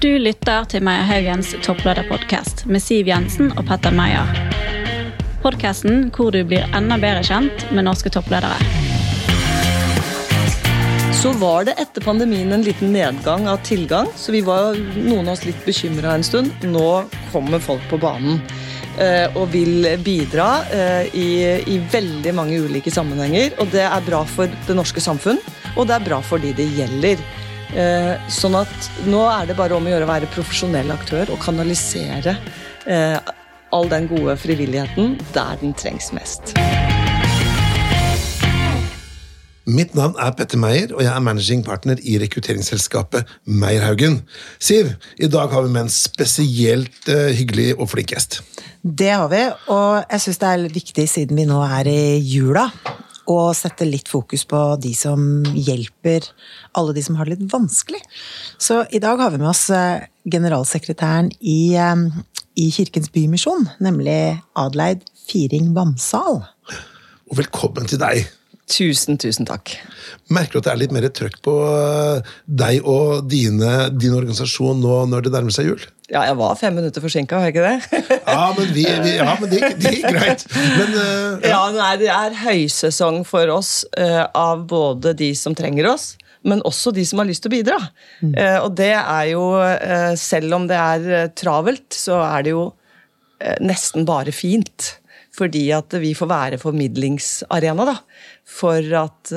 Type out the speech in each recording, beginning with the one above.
Du lytter til Meyer Haugens topplederpodkast med Siv Jensen og Petter Meyer. Podkasten hvor du blir enda bedre kjent med norske toppledere. Så var det etter pandemien en liten nedgang av tilgang, så vi var noen av oss litt bekymra en stund. Nå kommer folk på banen eh, og vil bidra eh, i, i veldig mange ulike sammenhenger. Og det er bra for det norske samfunn, og det er bra for de det gjelder. Eh, sånn at nå er det bare om å gjøre å være profesjonell aktør og kanalisere all den gode frivilligheten der den trengs mest. Mitt navn er Petter Meyer, og jeg er managing partner i rekrutteringsselskapet Meierhaugen. Siv, i dag har vi med en spesielt uh, hyggelig og flink gjest. Det har vi, og jeg syns det er viktig, siden vi nå er i jula, å sette litt fokus på de som hjelper alle de som har det litt vanskelig. Så i dag har vi med oss eh, generalsekretæren i, eh, i Kirkens Bymisjon, nemlig Adleid Firing Vamsal. Og velkommen til deg. Tusen, tusen takk. Merker du at det er litt mer trøkk på eh, deg og dine, din organisasjon nå når det nærmer seg jul? Ja, jeg var fem minutter forsinka, var jeg ikke det? ja, men, vi, vi, ja, men det, det gikk greit. Men, uh, ja. ja nei, det er høysesong for oss uh, av både de som trenger oss, men også de som har lyst til å bidra. Mm. Uh, og det er jo, selv om det er travelt, så er det jo nesten bare fint. Fordi at vi får være formidlingsarena, da. For at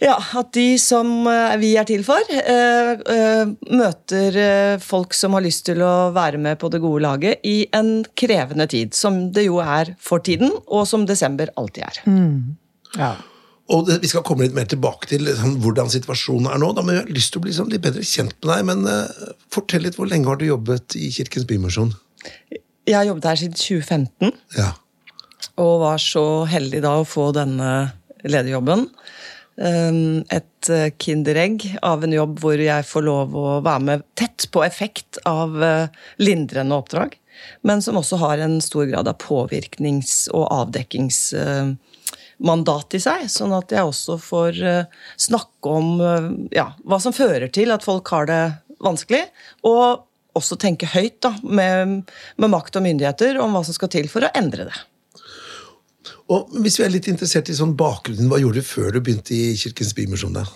ja, at de som eh, vi er til for, eh, eh, møter folk som har lyst til å være med på det gode laget i en krevende tid. Som det jo er for tiden, og som desember alltid er. Mm. Ja. Og det, Vi skal komme litt mer tilbake til liksom, hvordan situasjonen er nå. Da, men jeg har lyst til å bli liksom, litt bedre kjent med deg. Men uh, fortell litt, hvor lenge har du jobbet i Kirkens Bymisjon? Jeg har jobbet her siden 2015. Ja. Og var så heldig da å få denne lederjobben. Ehm, et eh, kinderegg av en jobb hvor jeg får lov å være med tett på effekt av eh, lindrende oppdrag, men som også har en stor grad av påvirknings- og avdekkingsmandat i seg. Sånn at jeg også får eh, snakke om ja, hva som fører til at folk har det vanskelig. og også tenke høyt da, med, med makt og myndigheter om hva som skal til for å endre det. Og Hvis vi er litt interessert i sånn bakgrunnen, hva gjorde du før du begynte i Kirkens Bymisjon? da?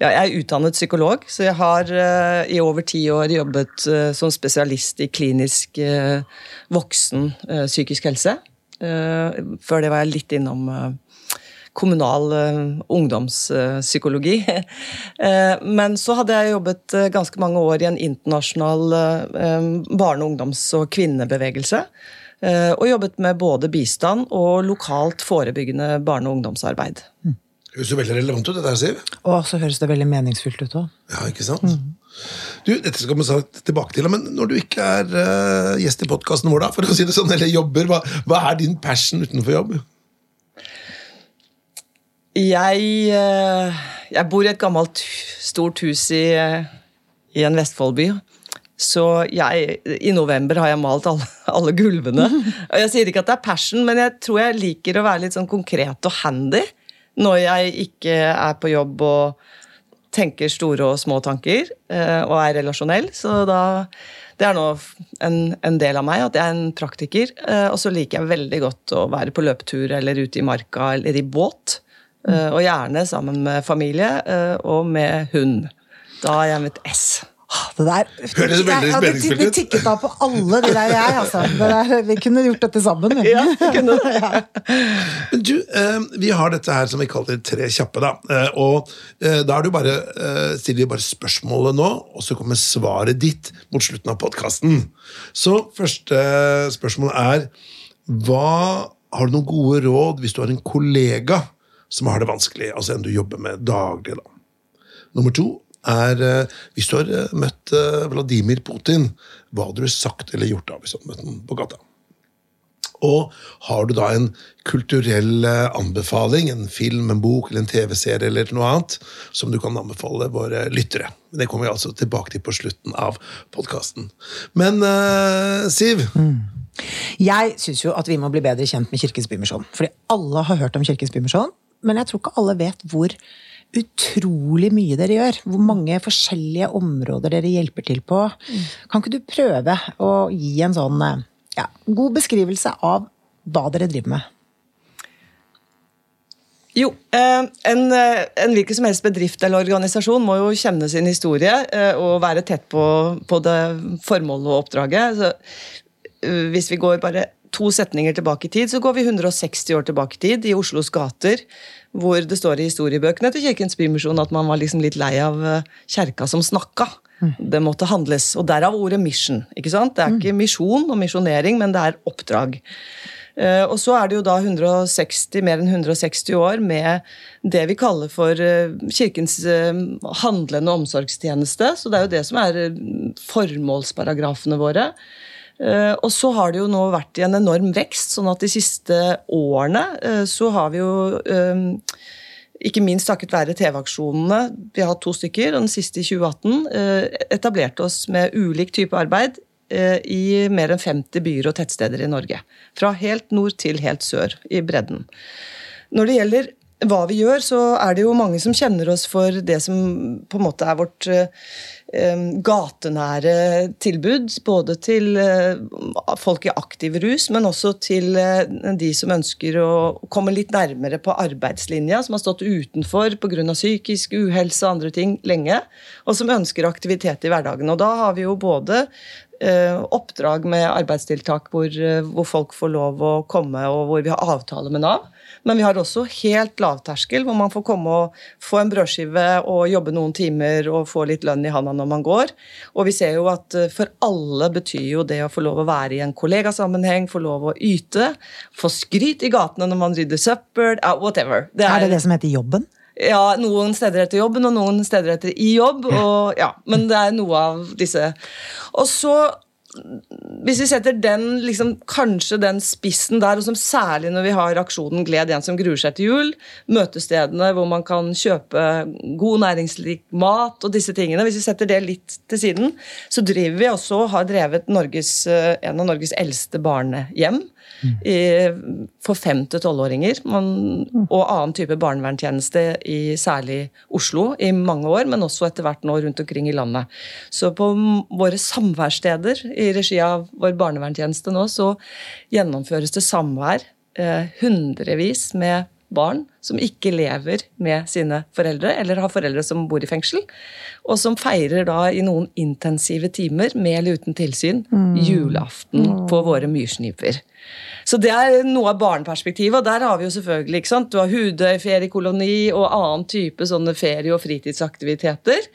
Ja, jeg er utdannet psykolog, så jeg har uh, i over ti år jobbet uh, som spesialist i klinisk uh, voksen psykisk helse. før det var jeg litt innom kommunal ungdomspsykologi. men så hadde jeg jobbet ganske mange år i en internasjonal barne-, ungdoms- og kvinnebevegelse. Eh, og jobbet med både bistand og lokalt forebyggende barne- og ungdomsarbeid. Mm. Høres jo veldig relevant ut, det der, Siv. Og så høres det veldig meningsfylt ut òg. Ja, ikke sant? Mm. Du, Dette skal vi tilbake til, men når du ikke er uh, gjest i podkasten vår, da, for å si det sånn, eller jobber, hva, hva er din passion utenfor jobb? Jeg, uh, jeg bor i et gammelt, stort hus i, i en Vestfoldby. Så jeg, i november har jeg malt alle, alle, gulvene. Og Jeg sier ikke at det er passion, men jeg tror jeg liker å være litt sånn konkret og handy når jeg ikke er på jobb og tenker store og små tanker eh, og er relasjonell. Så da Det er nå en, en del av meg at jeg er en praktiker. Eh, og så liker jeg veldig godt å være på løpetur eller ute i marka eller i båt. Eh, og gjerne sammen med familie og med hund. Da er jeg et S. Det der Høres veldig spenningsfullt ut. Vi tikket av på alle de der, jeg, altså. Der, vi kunne gjort dette sammen. Ja, kunne det. ja. Men du, eh, vi har dette her som vi kaller Tre kjappe. da. Eh, og eh, da er du bare, stiller vi bare spørsmålet nå, og så kommer svaret ditt mot slutten av podkasten. Så første spørsmål er hva Har du noen gode råd hvis du har en kollega som har det vanskelig, altså en du jobber med daglig? da? Nummer to, er eh, Hvis du har eh, møtt eh, Vladimir Putin, hva hadde du sagt eller gjort da hvis du hadde møtt ham på gata? Og har du da en kulturell anbefaling, en film, en bok eller en TV-serie eller noe annet, som du kan anbefale våre lyttere? Det kommer vi altså tilbake til på slutten av podkasten. Men uh, Siv? Mm. Jeg syns jo at vi må bli bedre kjent med Kirkens Bymisjon. Fordi alle har hørt om Kirkens Bymisjon, men jeg tror ikke alle vet hvor utrolig mye dere gjør. Hvor mange forskjellige områder dere hjelper til på. Kan ikke du prøve å gi en sånn eh, ja, god beskrivelse av hva dere driver med? Jo, eh, en, eh, en hvilken som helst bedrift eller organisasjon må jo kjenne sin historie og være tett på, på det formålet og oppdraget. Så, hvis vi går bare to setninger tilbake i tid, så går vi 160 år tilbake i tid, i Oslos gater, hvor det står i historiebøkene til Kirkens Bymisjon at man var liksom litt lei av eh, kjerka som snakka. Det måtte handles. Og derav ordet mission. ikke sant? Det er ikke misjon og misjonering, men det er oppdrag. Eh, og så er det jo da 160, mer enn 160 år med det vi kaller for eh, Kirkens handlende omsorgstjeneste. Så det er jo det som er formålsparagrafene våre. Eh, og så har det jo nå vært i en enorm vekst, sånn at de siste årene eh, så har vi jo eh, ikke minst takket være TV-aksjonene, vi har hatt to stykker, og den siste i 2018, etablerte oss med ulik type arbeid i mer enn 50 byer og tettsteder i Norge. Fra helt nord til helt sør, i bredden. Når det gjelder hva vi gjør, så er det jo mange som kjenner oss for det som på en måte er vårt gatenære tilbud. Både til eh, folk i aktiv rus, men også til eh, de som ønsker å komme litt nærmere på arbeidslinja, som har stått utenfor pga. psykisk uhelse og andre ting lenge, og som ønsker aktivitet i hverdagen. Og da har vi jo både eh, oppdrag med arbeidstiltak hvor, hvor folk får lov å komme, og hvor vi har avtale med Nav. Men vi har også helt lavterskel, hvor man får komme og få en brødskive og jobbe noen timer og få litt lønn i handa når man går. Og vi ser jo at eh, for alle betyr jo det å få lov å være i en kollegasammenheng, få lov å yte, få skryt i gatene når man rydder søppel, whatever. Det er, er, det det som heter jobben? Ja, noen steder etter jobben, og noen steder etter i jobb. Og, ja, men det er noe av disse. Og så hvis vi setter den, liksom, kanskje den spissen der, og som særlig når vi har aksjonen Gled en som gruer seg til jul, møtestedene hvor man kan kjøpe god næringslik mat og disse tingene, hvis vi setter det litt til siden, så driver vi også og har drevet Norges, eh, en av Norges eldste barnehjem i, for fem til tolvåringer. Og annen type barnevernstjeneste i særlig Oslo i mange år, men også etter hvert nå rundt omkring i landet. Så på våre samværssteder i regi av vår barnevernstjeneste nå, så gjennomføres det samvær eh, hundrevis med barn som ikke lever med sine foreldre, eller har foreldre som bor i fengsel, og som feirer da i noen intensive timer, med eller uten tilsyn, mm. julaften mm. på våre myrsniper. Så det er noe av barneperspektivet, og der har vi jo selvfølgelig ikke sant? Du har Hudøy feriekoloni og annen type sånne ferie- og fritidsaktiviteter.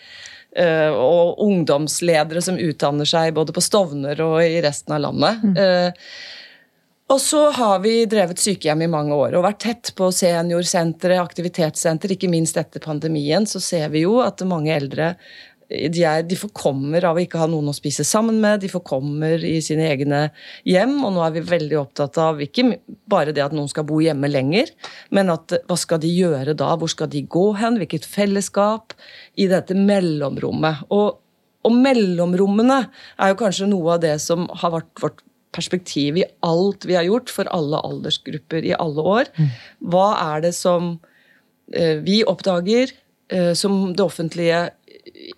Uh, og ungdomsledere som utdanner seg både på Stovner og i resten av landet. Mm. Og så har vi drevet sykehjem i mange år og vært tett på seniorsentre, aktivitetssenter. Ikke minst etter pandemien så ser vi jo at mange eldre de, er, de, forkommer av å ikke ha noen å spise sammen med, de forkommer i sine egne hjem. Og nå er vi veldig opptatt av ikke bare det at noen skal bo hjemme lenger, men at hva skal de gjøre da? Hvor skal de gå hen? Hvilket fellesskap? I dette mellomrommet. Og, og mellomrommene er jo kanskje noe av det som har vært vårt perspektiv i alt vi har gjort for alle aldersgrupper i alle år. Mm. Hva er det som eh, vi oppdager eh, som det offentlige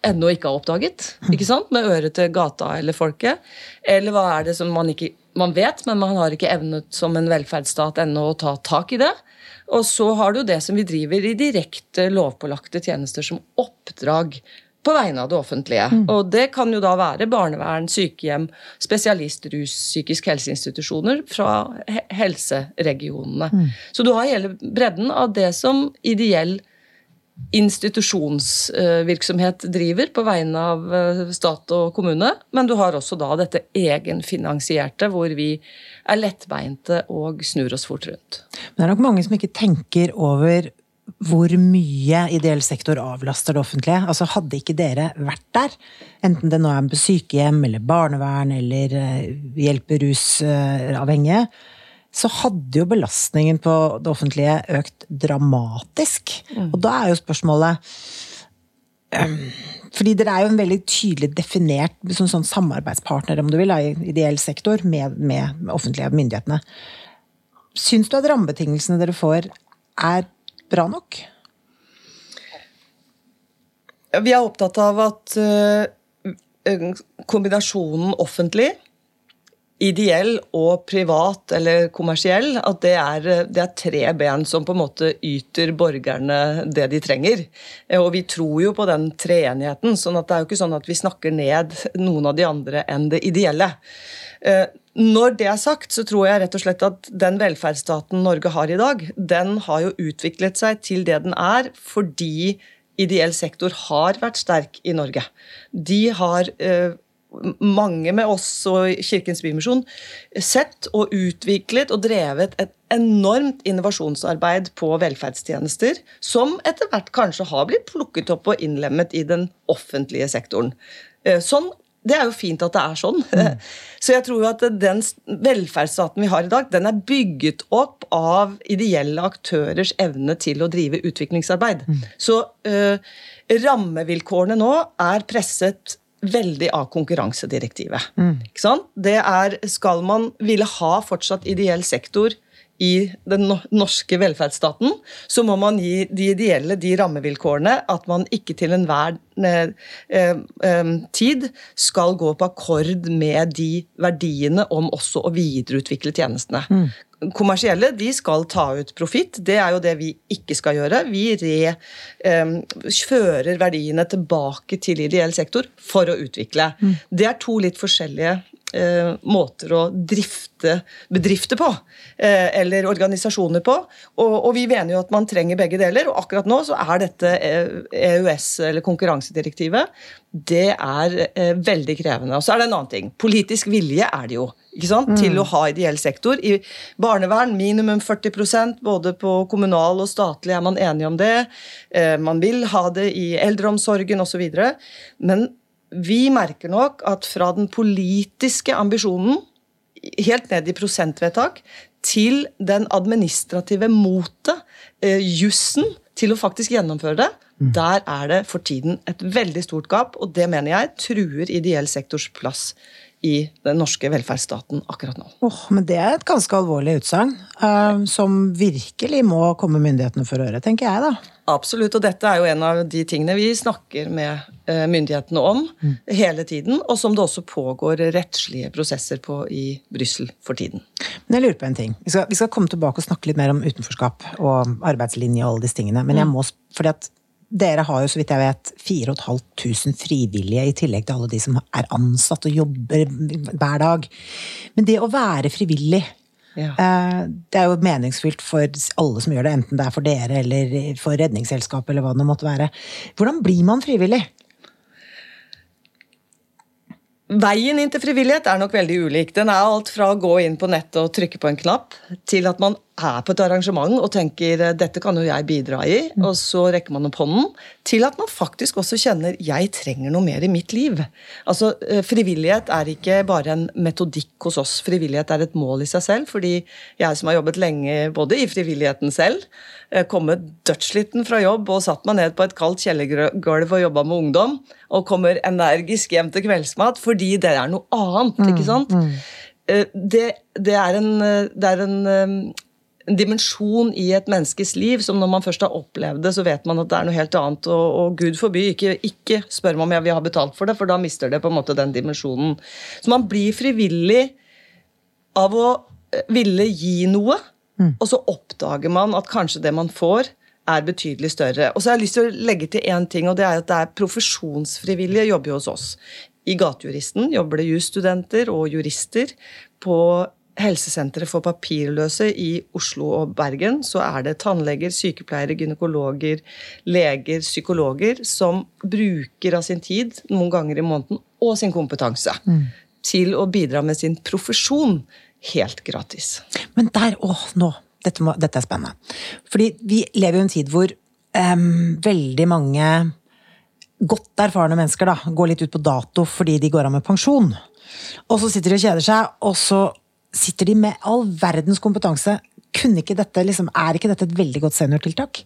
ennå ikke har oppdaget? Mm. ikke sant? Med øret til gata eller folket. Eller hva er det som man ikke man vet, men man har ikke evnet som en velferdsstat ennå å ta tak i det. Og så har du det som vi driver i direkte lovpålagte tjenester som oppdrag på vegne av det offentlige. Mm. Og det kan jo da være barnevern, sykehjem, spesialistrus, psykisk helseinstitusjoner fra helseregionene. Mm. Så du har hele bredden av det som ideell institusjonsvirksomhet driver på vegne av eh, stat og kommune, men du har også da dette egenfinansierte, hvor vi er lettbeinte og snur oss fort rundt. Men det er nok mange som ikke tenker over hvor mye ideell sektor avlaster det offentlige. Altså Hadde ikke dere vært der, enten det nå er på sykehjem eller barnevern eller eh, hjelper rusavhengige, så hadde jo belastningen på det offentlige økt dramatisk. Mm. Og da er jo spørsmålet um, fordi dere er jo en veldig tydelig definert som sånn samarbeidspartner om du vil, i ideell sektor med, med offentlige myndighetene. Syns du at rammebetingelsene dere får, er bra nok? Vi er opptatt av at uh, kombinasjonen offentlig, ideell og privat eller kommersiell, at det er, det er, tre ben som på en måte yter borgerne det de trenger. Og vi tror jo på den treenigheten, sånn at det er jo ikke sånn at vi snakker ned noen av de andre enn det ideelle. Uh, når det er sagt, så tror jeg rett og slett at den velferdsstaten Norge har i dag, den har jo utviklet seg til det den er fordi ideell sektor har vært sterk i Norge. De har eh, mange med oss og Kirkens Bymisjon sett og utviklet og drevet et enormt innovasjonsarbeid på velferdstjenester, som etter hvert kanskje har blitt plukket opp og innlemmet i den offentlige sektoren. Eh, sånn det er jo fint at det er sånn. Mm. Så jeg tror at den velferdsstaten vi har i dag, den er bygget opp av ideelle aktørers evne til å drive utviklingsarbeid. Mm. Så uh, rammevilkårene nå er presset veldig av konkurransedirektivet. Mm. Det er, Skal man ville ha fortsatt ideell sektor i den norske velferdsstaten, så må man gi de ideelle de rammevilkårene at man ikke til enhver eh, eh, tid skal gå på akkord med de verdiene om også å videreutvikle tjenestene. Mm. Kommersielle de skal ta ut profitt. Det er jo det vi ikke skal gjøre. Vi re, um, fører verdiene tilbake til ideell sektor for å utvikle. Mm. Det er to litt forskjellige eh, måter å drifte bedrifter på, eh, eller organisasjoner på. Og, og, vi mener jo at man trenger begge deler, og akkurat nå så er dette EØS, eller konkurransedirektivet, det er eh, veldig krevende. Og så er det en annen ting. Politisk vilje er det jo. Mm. Til å ha ideell sektor. I barnevern minimum 40% både på kommunal og statlig er man enige om det. Eh, man vil ha det i eldreomsorgen osv. Men vi merker nok at fra den politiske ambisjonen, helt ned i prosentvedtak, til den administrative motet, eh, jussen, til å faktisk gjennomføre det, mm. der er det for tiden et veldig stort gap, og det mener jeg truer ideell sektors plass i den norske velferdsstaten akkurat nå. Oh, men Det er et ganske alvorlig utsagn, uh, som virkelig må komme myndighetene for øre, tenker jeg da. Absolutt, og dette er jo en av de tingene vi snakker med uh, myndighetene om mm. hele tiden, og som det også pågår rettslige prosesser på i Brussel for tiden. Men jeg lurer på en ting. Vi skal, vi skal, komme tilbake og snakke litt mer om utenforskap og arbeidslinje og alle disse tingene, men jeg mm. må, fordi at dere har jo, så vidt jeg vet, 4500 frivillige i tillegg til alle de som er ansatt og jobber hver dag. Men det å være frivillig, ja. Eh, det er jo meningsfylt for alle som gjør det, enten det er for dere eller for Redningsselskapet eller hva det måtte være. Hvordan blir man frivillig? Veien inn til frivillighet er nok veldig ulik. Den er alt fra å gå inn på nettet og trykke på en knapp, til at man er på et arrangement og tenker dette kan jo jeg bidra i, mm. og så rekker man opp hånden, til at man faktisk også kjenner jeg trenger noe mer i mitt liv. Altså, eh, Frivillighet er ikke bare en metodikk hos oss. Frivillighet er et mål i seg selv. fordi jeg som har jobbet lenge både i frivilligheten selv, eh, kommet dødssliten fra jobb og satt meg ned på et kaldt kjellergulv og jobba med ungdom, og kommer energisk hjem til kveldsmat fordi det er noe annet. ikke mm, sant? Mm. Det, det, er en, det er en en dimensjon i et menneskes liv som når man først har opplevd det, så vet man at det er noe helt annet. Og, og Gud forby, ikke, ikke spør meg om jeg vil ha betalt for det, for da mister det på en måte den dimensjonen. Så man blir frivillig av å eh, ville gi noe, mm. og så oppdager man at kanskje det man får, er betydelig større. Og så har jeg lyst til å legge til én ting, og det er at det er profesjonsfrivillige jobber hos oss. I Gatejuristen jobber det jusstudenter og jurister. På helsesenteret for papirløse i Oslo og Bergen så er det tannleger, sykepleiere, gynekologer, leger, psykologer som bruker av sin tid noen ganger i måneden og sin kompetanse mm. til å bidra med sin profesjon helt gratis. Men der, åh, nå, dette, må, dette er spennende. Fordi vi lever i en tid hvor um, veldig mange godt erfarne mennesker da, går litt ut på dato fordi de går av med pensjon. Og så sitter de og kjeder seg, og så sitter de med all verdens kompetanse. Ikke dette, liksom, er ikke dette et veldig godt seniortiltak?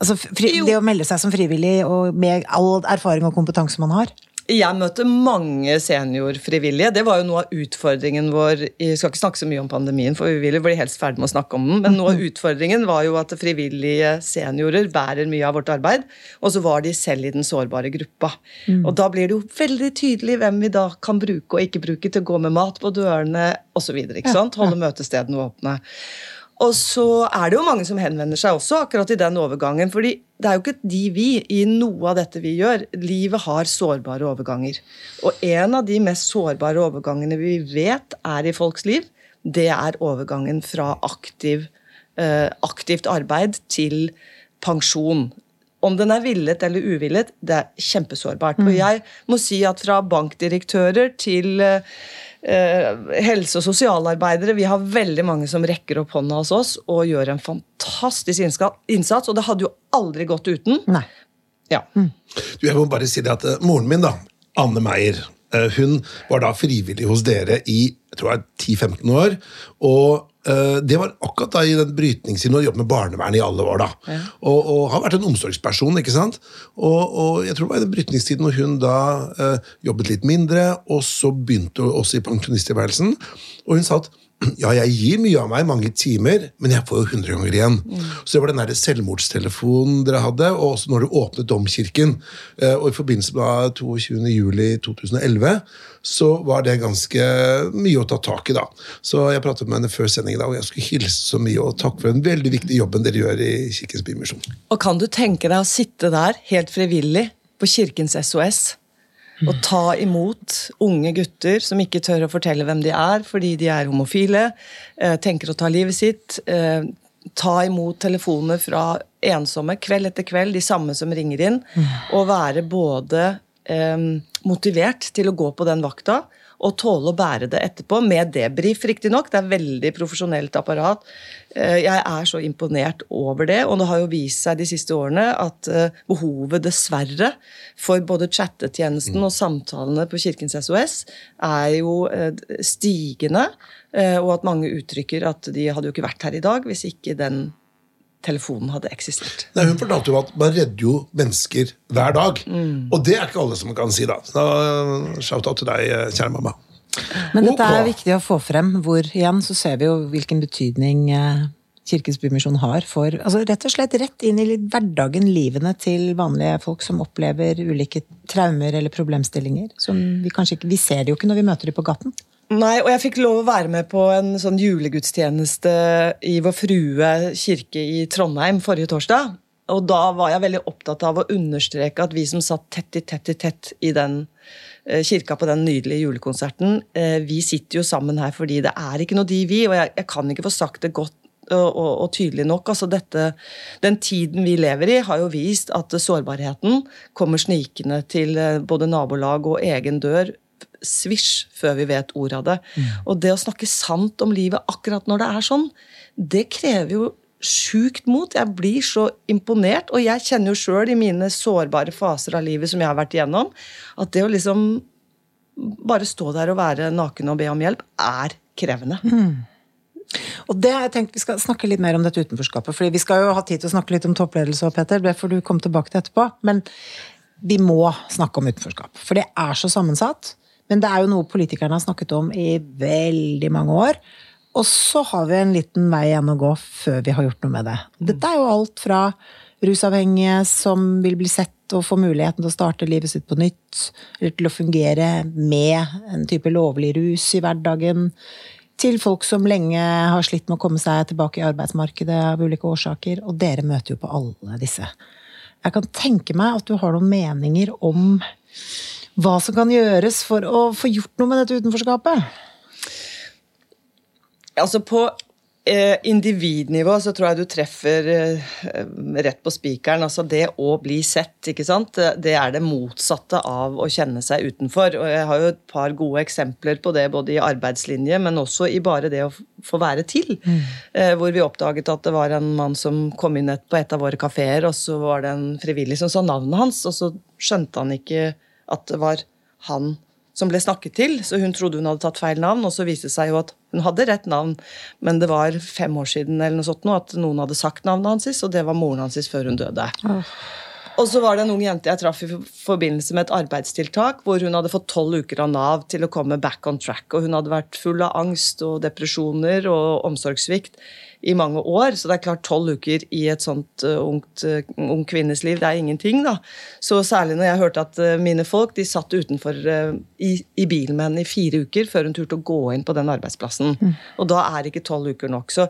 Altså, fri, det å melde seg som frivillig og med all erfaring og kompetanse man har? Jeg møter mange seniorfrivillige. Det var jo noe av utfordringen vår Jeg skal ikke snakke så mye om pandemien, for vi vil jo bli helst ferdig med å snakke om den. Men noe av utfordringen var jo at frivillige seniorer bærer mye av vårt arbeid. Og så var de selv i den sårbare gruppa. Og da blir det jo veldig tydelig hvem vi da kan bruke og ikke bruke til å gå med mat på dørene osv. Holde møtestedene åpne. Og så er det jo mange som henvender seg også akkurat i den overgangen. fordi det er jo ikke de vi i noe av dette vi gjør. Livet har sårbare overganger. Og en av de mest sårbare overgangene vi vet er i folks liv, det er overgangen fra aktiv, eh, aktivt arbeid til pensjon. Om den er villet eller uvillet, det er kjempesårbart. Og jeg må si at fra bankdirektører til eh, helse- og sosialarbeidere. Vi har veldig mange som rekker opp hånda hos oss og gjør en fantastisk innsats. Og det hadde jo aldri gått uten. Nei. Ja. Du, jeg må bare si det at eh, Moren min, da, Anne Meyer, eh, hun var da frivillig hos dere i jeg tror er 10-15 år. Og eh, det var akkurat da i den brytningstiden hun har jobbet med barnevern i alle år. da. Og, og har vært en omsorgsperson. ikke sant? Og, og jeg tror det var i den brytningstiden når hun da uh, jobbet litt mindre, og så begynte hun også i pensjonisttilværelsen. Og hun sa at ja, jeg gir mye av meg, mange timer, men jeg får jo 100 ganger igjen. Så det var den der selvmordstelefonen dere hadde, og også når du åpnet Domkirken. eh, Og i forbindelse med 22. juli 2011 så var det ganske mye å ta tak i, da. Så jeg pratet med henne før sending i dag, og jeg skulle hilse så mye, og takk for den veldig viktige jobben dere gjør i Kirkens Bymisjon. Og kan du tenke deg å sitte der helt frivillig på Kirkens SOS og ta imot unge gutter som ikke tør å fortelle hvem de er fordi de er homofile, eh, tenker å ta livet sitt, eh, ta imot telefoner fra ensomme kveld etter kveld, de samme som ringer inn, og være både eh, motivert til å gå på den vakta og tåle å bære det etterpå, med debrief, riktignok. Det er veldig profesjonelt apparat. Eh, Jeg er så imponert over det, og det har jo vist seg de siste årene at eh, behovet, dessverre, for både chattetjenesten og samtalene på Kirkens SOS er jo eh, stigende, og at mange uttrykker at de hadde jo ikke vært her i dag hvis ikke den telefonen hadde eksistert. Nei, hun fortalte jo at man redder jo mennesker hver dag. Og det er ikke alle som kan si, da. Så shout-out til deg, kjære mamma. Men dette okay. er viktig å få frem, hvor igjen så ser vi jo hvilken betydning eh, Kirkens Bymisjon har for altså Rett og slett rett inn i hverdagen, livene til vanlige folk som opplever ulike traumer eller problemstillinger. Som vi kanskje ikke Vi ser det jo ikke når vi møter dem på gaten. Nei, og jeg fikk lov å være med på en sånn julegudstjeneste i Vår Frue kirke i Trondheim forrige torsdag. Og da var jeg veldig opptatt av å understreke at vi som satt tett i tett i tett i den eh, kirka på den nydelige julekonserten, eh, vi sitter jo sammen her fordi det er ikke noe de vi, og jeg, jeg kan ikke få sagt det godt og, og, og tydelig nok. Altså dette, den tiden vi lever i, har jo vist at sårbarheten kommer snikende til eh, både nabolag og egen dør svisj før vi vet ordet av det. Og det å snakke sant om livet akkurat når det er sånn, det krever jo sjukt mot. Jeg blir så imponert, og jeg kjenner jo sjøl i mine sårbare faser av livet som jeg har vært igjennom, at det å liksom bare stå der og være naken og be om hjelp, er krevende. Og det har jeg tenkt Vi skal snakke litt mer om dette utenforskapet. fordi Vi skal jo ha tid til å snakke litt om toppledelse, og Peter, det får du komme tilbake til etterpå. Men vi må snakke om utenforskap. For det er så sammensatt. Men det er jo noe politikerne har snakket om i veldig mange år. Og så har vi en liten vei igjen å gå før vi har gjort noe med det. Dette er jo alt fra rusavhengige som vil bli sett og få muligheten til å starte livet sitt på nytt, eller til å fungere med en type lovlig rus i hverdagen, til folk som lenge har slitt med å komme seg tilbake i arbeidsmarkedet av ulike årsaker. Og dere møter jo på alle disse. Jeg kan tenke meg at du har noen meninger om hva som kan gjøres for å få gjort noe med dette utenforskapet. Altså På eh, individnivå så tror jeg du treffer eh, rett på spikeren. Altså det å bli sett, ikke sant. Det er det motsatte av å kjenne seg utenfor. Og jeg har jo et par gode eksempler på det både i arbeidslinje, men også i bare det å få være til. Eh, hvor vi oppdaget at det var en mann som kom inn på et av våre kafeer, og så var det en frivillig som sa navnet hans, og så skjønte han ikke at det var han som ble snakket til, så hun trodde hun hadde tatt feil navn, og så viste det seg jo at hun hadde rett navn, men det var fem år siden eller noe sånt nå, at noen hadde sagt navnet hans og det var moren hans før hun døde. Og så var det en ung jente jeg traff i forbindelse med et arbeidstiltak, hvor hun hadde fått tolv uker av Nav til å komme back on track. Og hun hadde vært full av angst og depresjoner og omsorgssvikt i mange år. Så det er klart tolv uker i et sånt uh, ungt, uh, ung kvinnes liv, det er ingenting, da. Så særlig når jeg hørte at uh, mine folk de satt utenfor i, i, bilen med henne i fire uker før hun turte å gå inn på den arbeidsplassen. Mm. Og da er ikke tolv uker nok. Så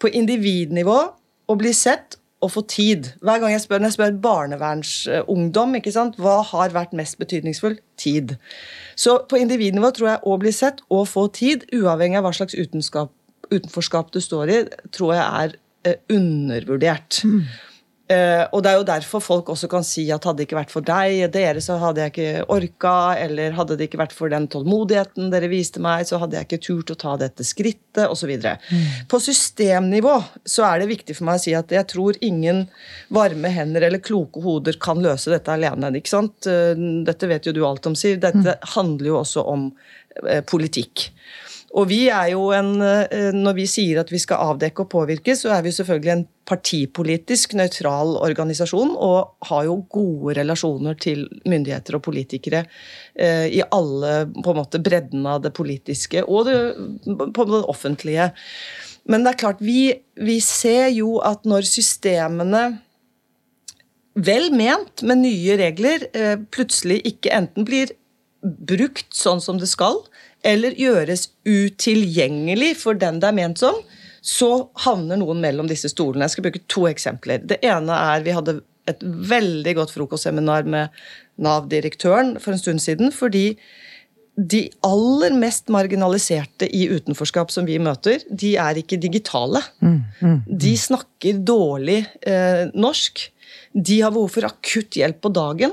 på individnivå å bli sett og få tid. Hver gang jeg spør, når jeg spør barnevernsungdom, ikke sant? hva har vært mest betydningsfull? Tid. Så på individnivå tror jeg å bli sett og få tid, uavhengig av hva slags utenforskap du står i, tror jeg er eh, undervurdert. Mm. Uh, og det er jo derfor folk også kan si at hadde det ikke vært for deg, dere, så hadde jeg ikke orka, eller hadde det ikke vært for den tålmodigheten dere viste meg, så hadde jeg ikke turt å ta dette skrittet, osv. Mm. På systemnivå så er det viktig for meg å si at jeg tror ingen varme hender eller kloke hoder kan løse dette alene. ikke sant? Uh, dette vet jo du alt om, Siv. Dette mm. handler jo også om uh, politikk. Og vi er jo en, eh, Når vi sier at vi skal avdekke og påvirke, så er vi selvfølgelig en partipolitisk nøytral organisasjon og har jo gode relasjoner til myndigheter og politikere eh, i alle på en måte bredden av det politiske og det, på det offentlige. Men det er klart, vi, vi ser jo at når systemene vel ment med nye regler eh, plutselig ikke enten blir brukt sånn som det skal, eller gjøres utilgjengelig for den det er ment som, så havner noen mellom disse stolene. Jeg skal bruke to eksempler. Det ene er vi hadde et veldig godt frokostseminar med Nav-direktøren for en stund siden. fordi de aller mest marginaliserte i utenforskap som vi møter, de er ikke digitale. Mm, mm, mm. De snakker dårlig eh, norsk. De har behov for akutt hjelp på dagen.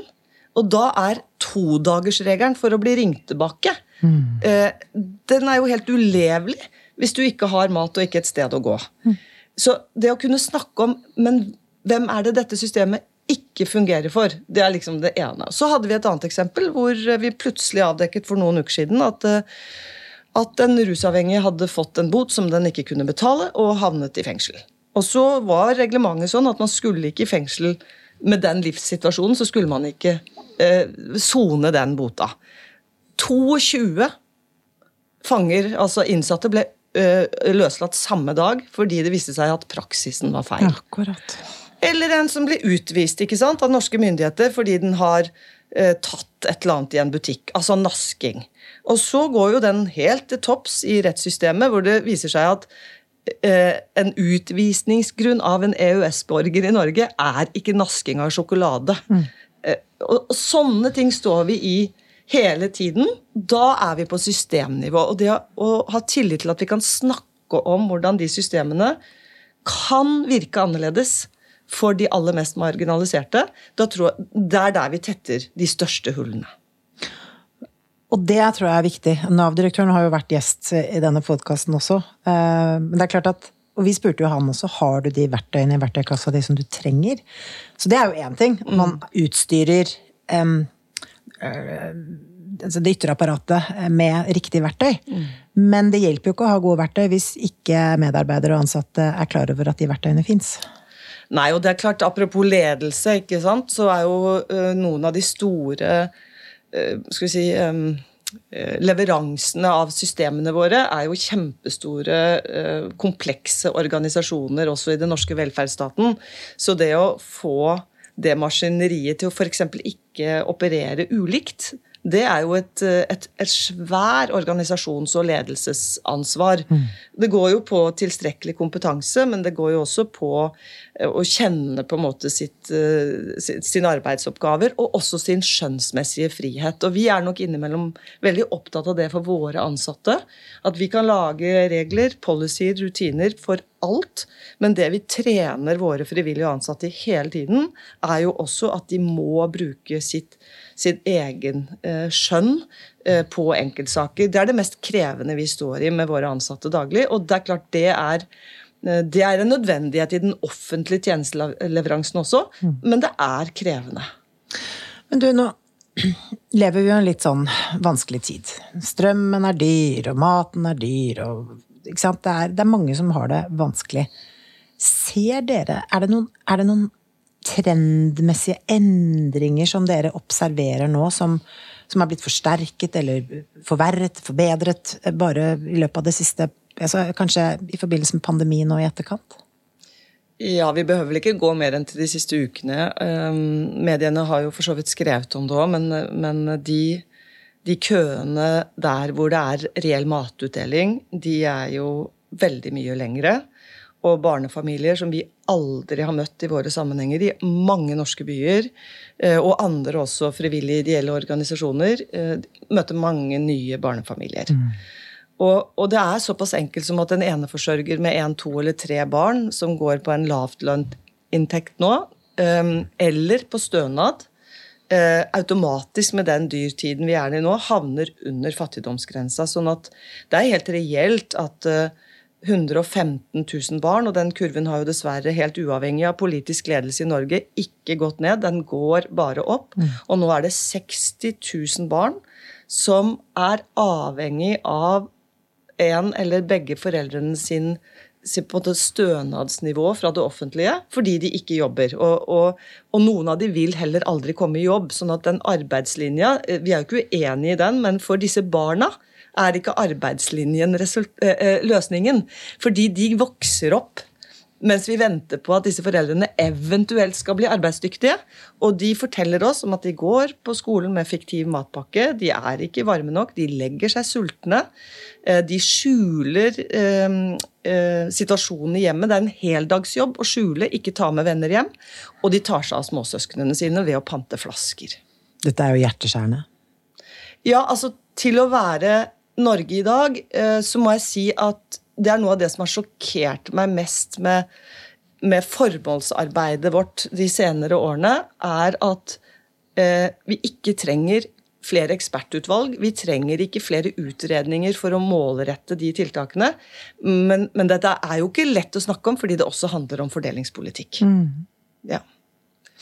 Og da er todagersregelen for å bli ringt tilbake Mm. Den er jo helt ulevelig hvis du ikke har mat og ikke et sted å gå. Mm. Så det å kunne snakke om Men hvem er det dette systemet ikke fungerer for? Det er liksom det ene. Så hadde vi et annet eksempel hvor vi plutselig avdekket for noen uker siden at, eh, at en rusavhengig hadde fått en bot som den ikke kunne betale, og havnet i fengsel. Og så var reglementet sånn at man skulle ikke i fengsel med den livssituasjonen, så skulle man ikke sone eh, den bota. 22 fanger, altså innsatte, ble uh, løslatt samme dag fordi det viste seg at praksisen var feil. Akkurat. Eller en som blir utvist ikke sant, av norske myndigheter fordi den har uh, tatt et eller annet i en butikk. Altså nasking. Og så går jo den helt til topps i rettssystemet, hvor det viser seg at eh, en utvisningsgrunn av en EØS-borger i Norge er ikke nasking av sjokolade. Mm. Og, og sånne ting står vi i hele tiden, da er vi på systemnivå. Og det å ha tillit til at vi kan snakke om hvordan de systemene kan virke annerledes for de aller mest marginaliserte, da tror jeg, det er der vi tetter de største hullene. Og det tror jeg er viktig. Nav-direktøren har jo vært gjest i denne podkasten også. Eh, men det er klart at og vi spurte jo han også har du de verktøyene i verktøykassa de som du trenger. Så det er jo én ting. Man utstyrer um, det ytre apparatet med riktig verktøy. Mm. Men det hjelper jo ikke å ha gode verktøy hvis ikke medarbeidere og ansatte er klar over at de verktøyene fins. Nei, og det er klart, Apropos ledelse, ikke sant, så er jo uh, noen av de store uh, skal vi si um, Leveransene av systemene våre er jo kjempestore, komplekse organisasjoner også i den norske velferdsstaten. Så det å få det maskineriet til å f.eks. ikke operere ulikt, det er jo et, et, et svær organisasjons- og ledelsesansvar. Mm. Det går jo på tilstrekkelig kompetanse, men det går jo også på eh, å kjenne på en måte sitt, eh, sine arbeidsoppgaver, og også sin skjønnsmessige frihet. Og vi er nok innimellom veldig opptatt av det for våre ansatte. At vi kan lage regler, policies, rutiner for alt. Men det vi trener våre frivillige ansatte i hele tiden, er jo også at de må bruke sitt sin egen eh, skjønn eh, på enkeltsaker. Det er det mest krevende vi står i med våre ansatte daglig. Og det er klart det er, eh, det er en nødvendighet i den offentlige tjenesteleveransen også, mm. men det er krevende. Men du, nå lever vi jo en litt sånn vanskelig tid. Strømmen er dyr, og maten er dyr, og det er, det er mange som har det vanskelig. Ser dere Er det noen, er det noen trendmessige endringer som dere observerer nå, som, som er blitt forsterket eller forverret, forbedret, bare i løpet av det siste altså Kanskje i forbindelse med pandemien og i etterkant? Ja, vi behøver vel ikke gå mer enn til de siste ukene. Um, mediene har jo for så vidt skrevet om det òg, men, men de, de, køene der hvor det er reell matutdeling, de er jo veldig mye lengre. Og barnefamilier som vi aldri har møtt i våre sammenhenger i mange norske byer, eh, og andre også frivillige ideelle organisasjoner, eh, møter mange nye barnefamilier. Mm. Og, og, det er såpass enkelt som at en eneforsørger med én, to eller tre barn som går på en lavtlønnsinntekt nå, um, eller på stønad, automatisk med den dyrtiden vi er i nå, havner under fattigdomsgrensa. Sånn at det er helt reelt at 115 000 barn, og den kurven har jo dessverre, helt uavhengig av politisk ledelse i Norge, ikke gått ned. Den går bare opp. Mm. Og nå er det 60 000 barn som er avhengig av en eller begge foreldrene sin på en stønadsnivå fra det offentlige fordi de ikke jobber. Og, og, og, noen av de vil heller aldri komme i jobb. sånn at den arbeidslinja eh, Vi er jo ikke uenige i den, men for disse barna er ikke arbeidslinjen eh, eh, løsningen. Fordi de vokser opp mens vi venter på at disse foreldrene eventuelt skal bli arbeidsdyktige. Og de forteller oss om at de går på skolen med fiktiv matpakke. De er ikke varme nok, de legger seg sultne. Eh, de skjuler eh, eh, situasjonen i hjemmet. Det er en heldagsjobb å skjule, ikke ta med venner hjem. Og de tar seg av småsøsknene sine ved å pante flasker. Dette er jo hjerteskjærende. Ja, altså til å være Norge i dag, eh, så må jeg si at det er noe av det som har sjokkert meg mest med, med formålsarbeidet vårt de senere årene, er at eh, vi ikke trenger flere ekspertutvalg. Vi trenger ikke flere utredninger for å målrette de tiltakene. Men, men dette er jo ikke lett å snakke om, fordi det også handler om fordelingspolitikk. Mm. Ja.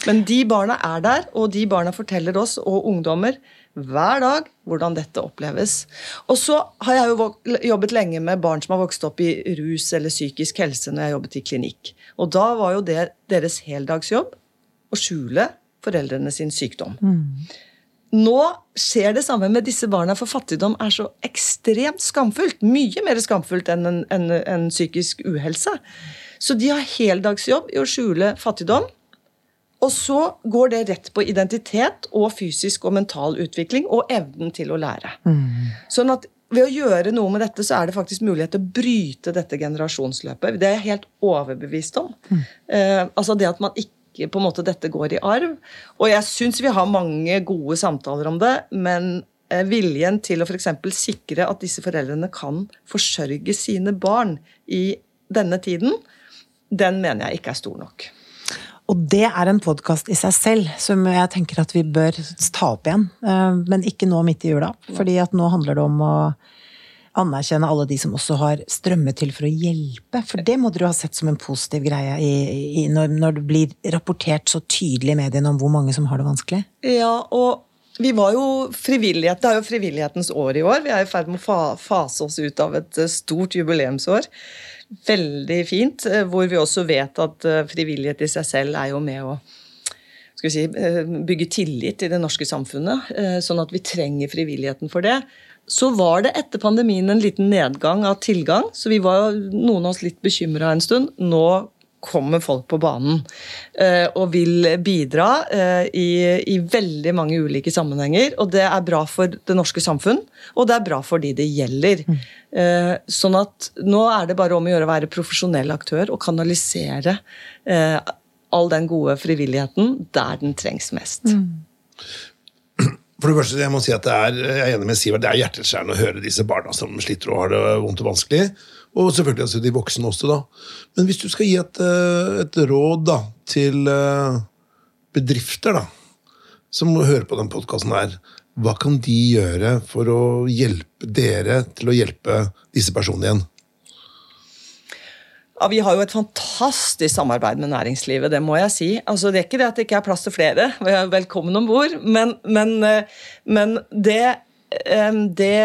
Men de barna er der, og de barna forteller oss, og ungdommer, hver dag hvordan dette oppleves. Og så har jeg jo jobbet lenge med barn som har vokst opp i rus eller psykisk helse når jeg jobbet i klinikk. Og da var jo det deres heldagsjobb å skjule foreldrene sin sykdom. Mm. Nå skjer det samme med disse barna, for fattigdom er så ekstremt skamfullt. Mye mer skamfullt enn en, en, en psykisk uhelse. Så de har heldagsjobb i å skjule fattigdom. Og så går det rett på identitet og fysisk og mental utvikling og evnen til å lære. Mm. Sånn at ved å gjøre noe med dette, så er det faktisk mulighet til å bryte dette generasjonsløpet. Det er jeg helt overbevist om. Mm. Eh, altså det at man ikke på en måte dette går i arv. Og jeg syns vi har mange gode samtaler om det, men eh, viljen til å f.eks. sikre at disse foreldrene kan forsørge sine barn i denne tiden, den mener jeg ikke er stor nok. Og det er en podkast i seg selv som jeg tenker at vi bør ta opp igjen. Eh, men ikke nå midt i jula, fordi at nå handler det om å anerkjenne alle de som også har strømmet til for å hjelpe. For det må dere ha sett som en positiv greie i, i, når, når, det blir rapportert så tydelig i mediene om hvor mange som har det vanskelig. Ja, og vi var jo frivillighet, Det er jo frivillighetens år i år. Vi er i ferd med å fase oss ut av et stort jubileumsår veldig fint, eh, hvor vi også vet at eh, frivillighet i seg selv er jo med å si, eh, bygge tillit i det norske samfunnet. Sånn at vi trenger frivilligheten for det. Så var det etter pandemien en liten nedgang av tilgang, så vi var noen av oss litt bekymra en stund. Nå kommer folk på banen eh, og vil bidra eh, i, i, veldig mange ulike sammenhenger. Og det er bra for det norske samfunn, og det er bra for de det gjelder. Mm. Eh, sånn at nå er det bare om å gjøre å være profesjonell aktør og kanalisere all den gode frivilligheten der den trengs mest. Mm. For det første, jeg må si at det er, jeg er enig med Sivert, det er hjerteskjærende å høre disse barna som sliter og har det vondt og vanskelig. Og selvfølgelig altså de voksne også, da. Men hvis du skal gi et, eh, et råd da, til eh, bedrifter da, som hører på den podkasten her, hva kan de gjøre for å hjelpe dere til å hjelpe disse personene igjen? Ja, Vi har jo et fantastisk samarbeid med næringslivet, det må jeg si. Altså, det er ikke det at det ikke er plass til flere, velkommen om bord, men, men, eh, men det det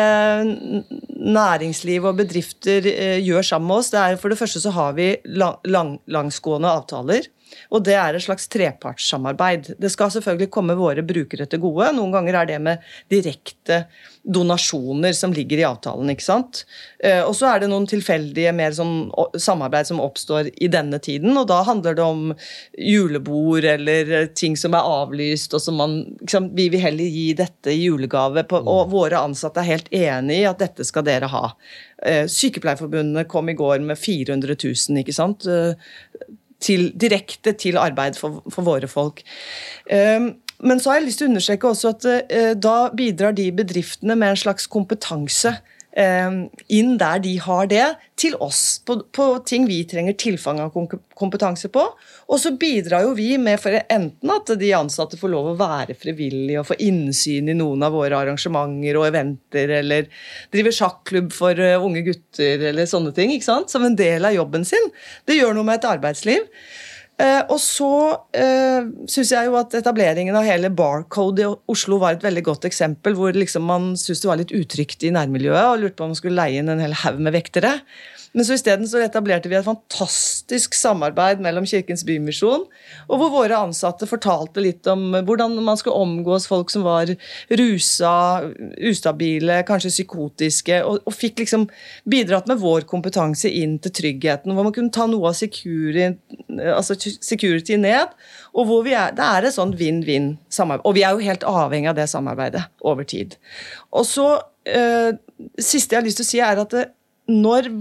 næringsliv og bedrifter eh, gjør sammen med oss, det er for det første så har vi lang, langsgående avtaler. Og det er et slags trepartssamarbeid. Det skal selvfølgelig komme våre brukere til gode. Noen ganger er det med direkte donasjoner som ligger i avtalen. ikke sant? Eh, og så er det noen tilfeldige mer sånn samarbeid som oppstår i denne tiden. Og da handler det om julebord eller ting som er avlyst, og som man liksom, Vi vil heller gi dette i julegave, på, og våre ansatte er helt enig i at dette skal dere ha. Eh, Sykepleierforbundet kom i går med 400 000, ikke sant? Til, direkte til arbeid for, for våre folk. Um, men så har jeg lyst til å understreke også at uh, da bidrar de bedriftene med en slags kompetanse inn der de har det, til oss på, på ting vi trenger tilfang av kompetanse på. Og så bidrar jo vi med for enten at de ansatte får lov å være frivillige og få innsyn i noen av våre arrangementer og eventer, eller drive sjakklubb for uh, unge gutter, eller sånne ting, ikke sant? som en del av jobben sin. Det gjør noe med et arbeidsliv. Eh, og så eh, syns jeg jo at etableringen av hele Barcode i Oslo var et veldig godt eksempel, hvor liksom man syntes det var litt utrygt i nærmiljøet og lurte på om man skulle leie inn en hel haug med vektere. Men så isteden etablerte vi et fantastisk samarbeid mellom Kirkens Bymisjon, og hvor våre ansatte fortalte litt om hvordan man skulle omgås folk som var rusa, ustabile, kanskje psykotiske, og, og fikk liksom bidratt med vår kompetanse inn til tryggheten, hvor man kunne ta noe av security, altså security ned. og hvor vi er, Det er et sånn vinn-vinn-samarbeid. Og vi er jo helt avhengig av det samarbeidet over tid. Og så, øh, siste jeg har lyst til å si, er at det, når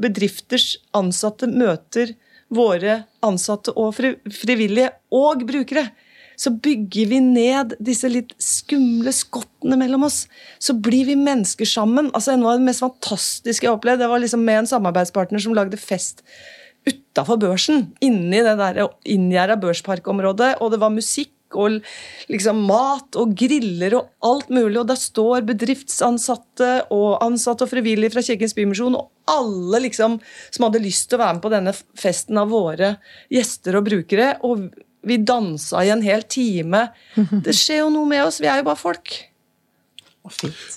bedrifters ansatte møter våre ansatte og frivillige og brukere, så bygger vi ned disse litt skumle skottene mellom oss. Så blir vi mennesker sammen. Altså Noe av det mest fantastiske jeg opplevde, det var liksom med en samarbeidspartner som lagde fest utafor børsen. Inni det der inngjerda børsparkområdet. Og det var musikk og liksom mat og griller og alt mulig. Og der står bedriftsansatte og ansatte og frivillige fra Kirkens Bymisjon og alle liksom som hadde lyst til å være med på denne festen av våre gjester og brukere. Og vi dansa i en hel time. Det skjer jo noe med oss. Vi er jo bare folk.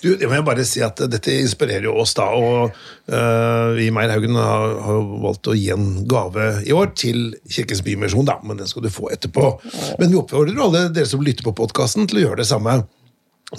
Du, jeg må bare si at Dette inspirerer jo oss, da. og uh, Vi i Meierhaugen har, har, valgt å gi en gave i år til Kirkens Bymisjon, da, men den skal du få etterpå. Men vi oppfordrer alle dere som lytter på podkasten, til å gjøre det samme.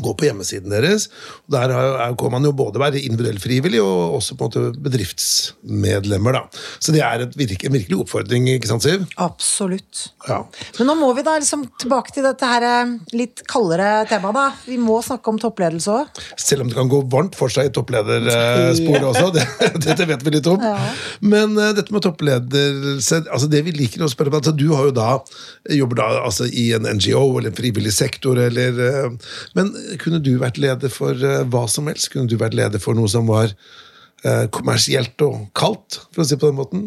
Gå på hjemmesiden deres. Der kan man jo både være individuell frivillig og også på en måte bedriftsmedlemmer. da. Så det er virke, en virkelig oppfordring, ikke sant, Siv? Absolutt. Ja. Men nå må vi da liksom tilbake til dette her eh, litt kaldere temaet. da. Vi må snakke om toppledelse òg. Selv om det kan gå varmt for seg i toppledersporet også. Det, dette vet vi litt om. Ja. Men uh, dette med toppledelse altså det vi liker å spørre om, altså Du har jo da, jobber da altså, i en NGO eller en frivillig sektor, eller uh, men kunne du vært leder for uh, hva som helst? Kunne du vært leder for noe som var uh, kommersielt og kaldt, for å si på den måten?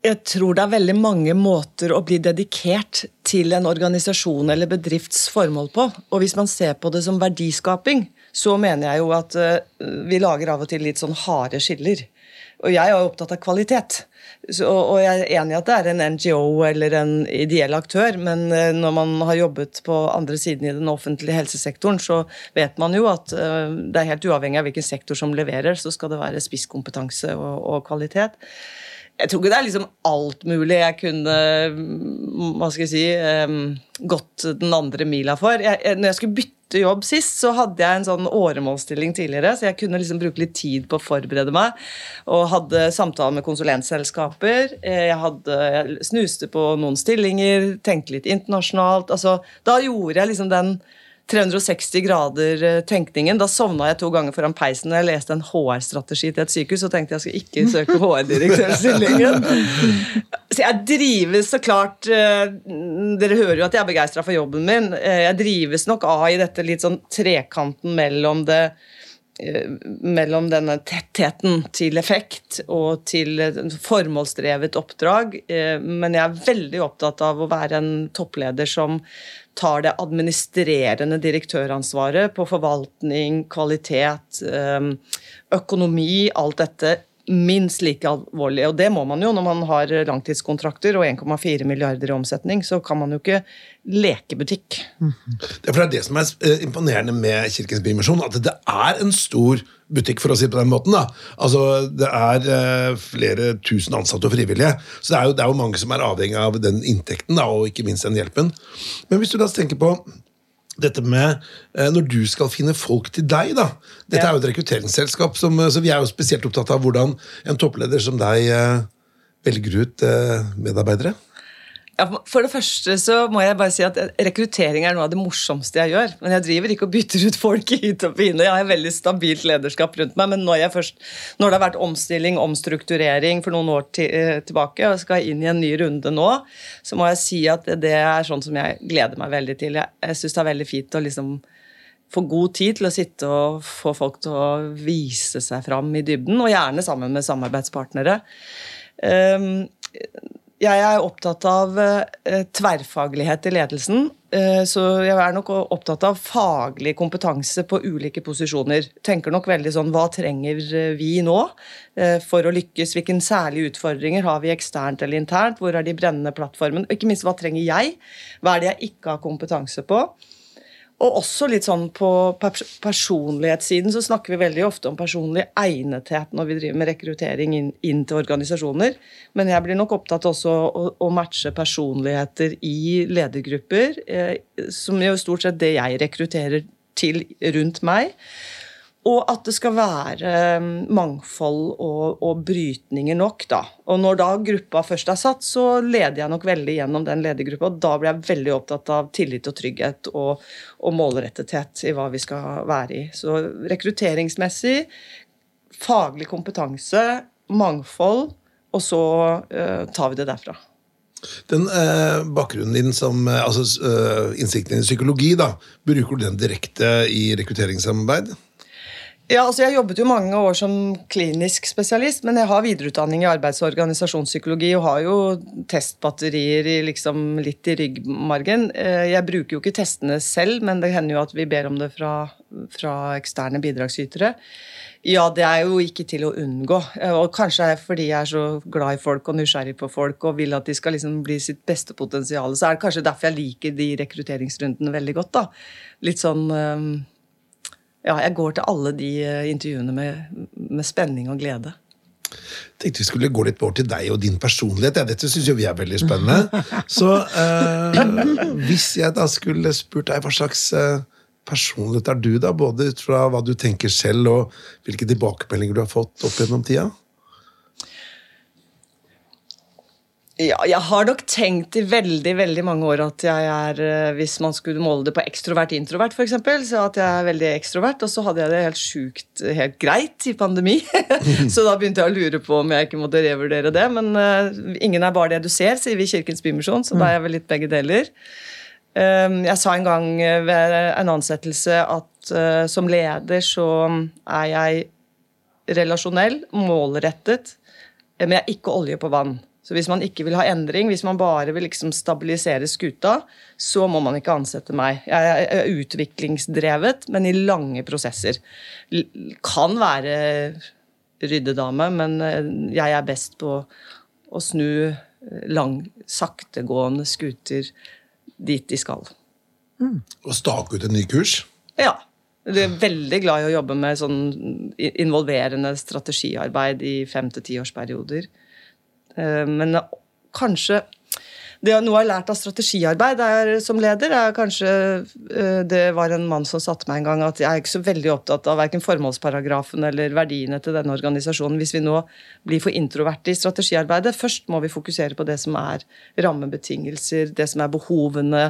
Jeg tror det er veldig mange måter å bli dedikert til en organisasjon eller bedrifts formål på. Og hvis man ser på det som verdiskaping, så mener jeg jo at uh, vi lager av og til litt sånn harde skiller. Og jeg er opptatt av kvalitet. Så, og jeg er enig i at det er en NGO eller en ideell aktør, men eh, når man har jobbet på andre siden i den offentlige helsesektoren, så vet man jo at eh, det er helt uavhengig av hvilken sektor som leverer, så skal det være spisskompetanse og, og kvalitet. Jeg tror ikke det er liksom alt mulig jeg kunne hva skal jeg si, um, gått den andre mila for. Jeg, når jeg skulle bytte jobb sist, så hadde jeg en sånn åremålsstilling tidligere, så jeg kunne liksom bruke litt tid på å forberede meg. Og hadde samtaler med konsulentselskaper. Eh, jeg, hadde, jeg snuste på noen stillinger, tenkte litt internasjonalt. Altså, da gjorde jeg liksom den 360 grader-tenkningen. Da sovna jeg to ganger foran peisen når jeg leste en HR-strategi til et sykehus og tenkte jeg skal ikke søke HR-direktørstillingen. Så jeg drives så klart eh, Dere hører jo at jeg er begeistra for jobben min. Eh, jeg drives nok av i dette litt sånn trekanten mellom det eh, mellom denne tettheten til effekt og til formålsdrevet oppdrag. Men jeg er veldig opptatt av å være en toppleder som tar det administrerende direktøransvaret på forvaltning, kvalitet, ehm, økonomi, alt dette minst like alvorlig. Og det må man jo når man har langtidskontrakter og 1,4 milliarder i omsetning. Så kan man jo ikke leke butikk. Er, det, er det som er eh, imponerende med Kirkens Bymisjon, at det er en stor butikk, for å si det på den måten. da. Altså, Det er eh, flere tusen ansatte og frivillige, så det er, jo, det er jo mange som er avhengig av den inntekten da, og ikke minst den hjelpen. Men hvis du da tenker på dette med eh, når du skal finne folk til deg, da. Dette Ja. er jo et rekrutteringsselskap, som, eh, så vi er jo spesielt opptatt av hvordan en toppleder som deg eh, velger ut medarbeidere. Ja, for det første så må jeg bare si at rekruttering er noe av det morsomste jeg gjør. Men jeg driver ikke og bytter ut folk hit og pine. Jeg har et veldig stabilt lederskap rundt meg. Men når, først, når det har vært omstilling, omstrukturering for noen år eh, tilbake, og skal inn i en ny runde nå, så må jeg si at det er sånn som jeg gleder meg veldig til. Jeg, jeg syns det er veldig fint å liksom få god tid til å sitte og få folk til å vise seg fram i dybden, og gjerne sammen med samarbeidspartnere. Um, jeg er opptatt av eh, tverrfaglighet i ledelsen. eh, så jeg er nok opptatt av faglig kompetanse på ulike posisjoner. Tenker nok veldig sånn Hva trenger eh, vi nå eh, for å lykkes? Hvilke særlige utfordringer har vi eksternt eller internt? Hvor er de brennende plattformene? Ikke minst, hva trenger jeg? Hva er det jeg ikke har kompetanse på? Og også litt sånn på personlighetssiden så snakker vi veldig ofte om personlig egnethet når vi driver med rekruttering inn, inn til organisasjoner. Men jeg blir nok opptatt også å, å matche personligheter i ledergrupper, eh, som jo stort sett det jeg rekrutterer til rundt meg. Og at det skal være eh, mangfold og, og brytninger nok, da. Og når da gruppa først er satt, så leder jeg nok veldig gjennom den ledergruppa. Og da blir jeg veldig opptatt av tillit og trygghet og, og målrettethet i hva vi skal være i. Så rekrutteringsmessig, faglig kompetanse, mangfold, og så uh, tar vi det derfra. Den eh, bakgrunnen din som eh, altså, eh, innsikten din i psykologi, da, bruker du den direkte i rekrutteringssamarbeid? Ja, altså Jeg jobbet jo mange år som klinisk spesialist, men jeg har videreutdanning i arbeids- og organisasjonspsykologi og har jo testbatterier i liksom litt i ryggmargen. Eh, Jeg bruker jo ikke testene selv, men det hender jo at vi ber om det fra, fra eksterne bidragsytere. Ja, det er jo ikke til å unngå. Eh, Og kanskje fordi jeg er så glad i folk og nysgjerrig på folk og vil at de skal liksom bli sitt beste potensial, så er det kanskje derfor jeg liker de rekrutteringsrundene veldig godt. da. Litt sånn eh, Ja, jeg går til alle de eh, intervjuene med, med spenning og glede. Jeg tenkte vi skulle gå litt bort til deg og din personlighet. Ja, dette syns jo vi er veldig spennende. Så eh, hvis jeg da skulle spurt deg hva slags eh, personlighet er du, da? Både ut fra hva du tenker selv, og hvilke tilbakemeldinger du har fått opp gjennom tida? Ja, jeg har nok tenkt i veldig veldig mange år at jeg er, eh, hvis man skulle måle det på ekstrovert-introvert, f.eks., så at jeg er veldig ekstrovert. Og så hadde jeg det helt sjukt helt greit i pandemi. så da begynte jeg å lure på om jeg ikke måtte revurdere det. Men uh, ingen er bare det du ser, sier vi i Kirkens Bymisjon, så da er jeg vel litt begge deler. Um, jeg sa en gang eh, ved en ansettelse at uh, som leder så er jeg relasjonell, målrettet, eh, men jeg er ikke olje på vann. Så hvis man ikke vil ha endring, hvis man bare vil liksom stabilisere skuta, så må man ikke ansette meg. Jeg er utviklingsdrevet, men i lange prosesser. Kan være ryddedame, men eh, jeg er best på å snu eh, lang, saktegående skuter dit de skal. Og stake ut en ny kurs? Ja. Jeg er veldig glad i å jobbe med sånn involverende strategiarbeid i fem til tiårsperioder. Eh, Men kanskje det jeg har lært av strategiarbeid er, som leder, er kanskje eh, Det var en mann som satte meg en gang at jeg er ikke så veldig opptatt av verken formålsparagrafen eller verdiene til denne organisasjonen hvis vi nå blir for introverte i strategiarbeidet. Først må vi fokusere på det som er rammebetingelser, det som er behovene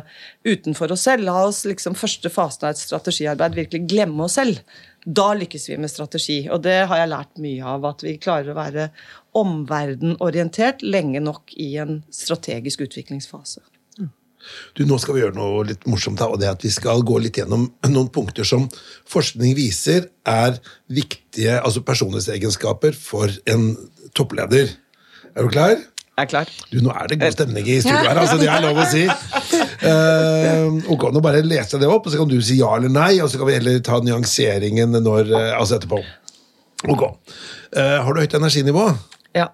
utenfor oss selv. La oss liksom første fasen av et strategiarbeid virkelig glemme oss selv. Da lykkes vi med strategi, og det har jeg lært mye av. At vi klarer å være omverdenorientert lenge nok i en strategisk utviklingsfase. Du, Nå skal vi gjøre noe litt morsomt, da, og det er at vi skal gå litt gjennom noen punkter som forskning viser er viktige altså personlighetsegenskaper for en toppleder. Er du klar? Jeg er klar. Du, Nå er det god stemning i studio her, altså, det er lov å si. Eh, ok, Nå bare leser jeg det opp, og så kan du si ja eller nei, og så kan vi heller ta nyanseringen når, eh, altså etterpå. Ok. Uh, har du høyt energinivå? Ja.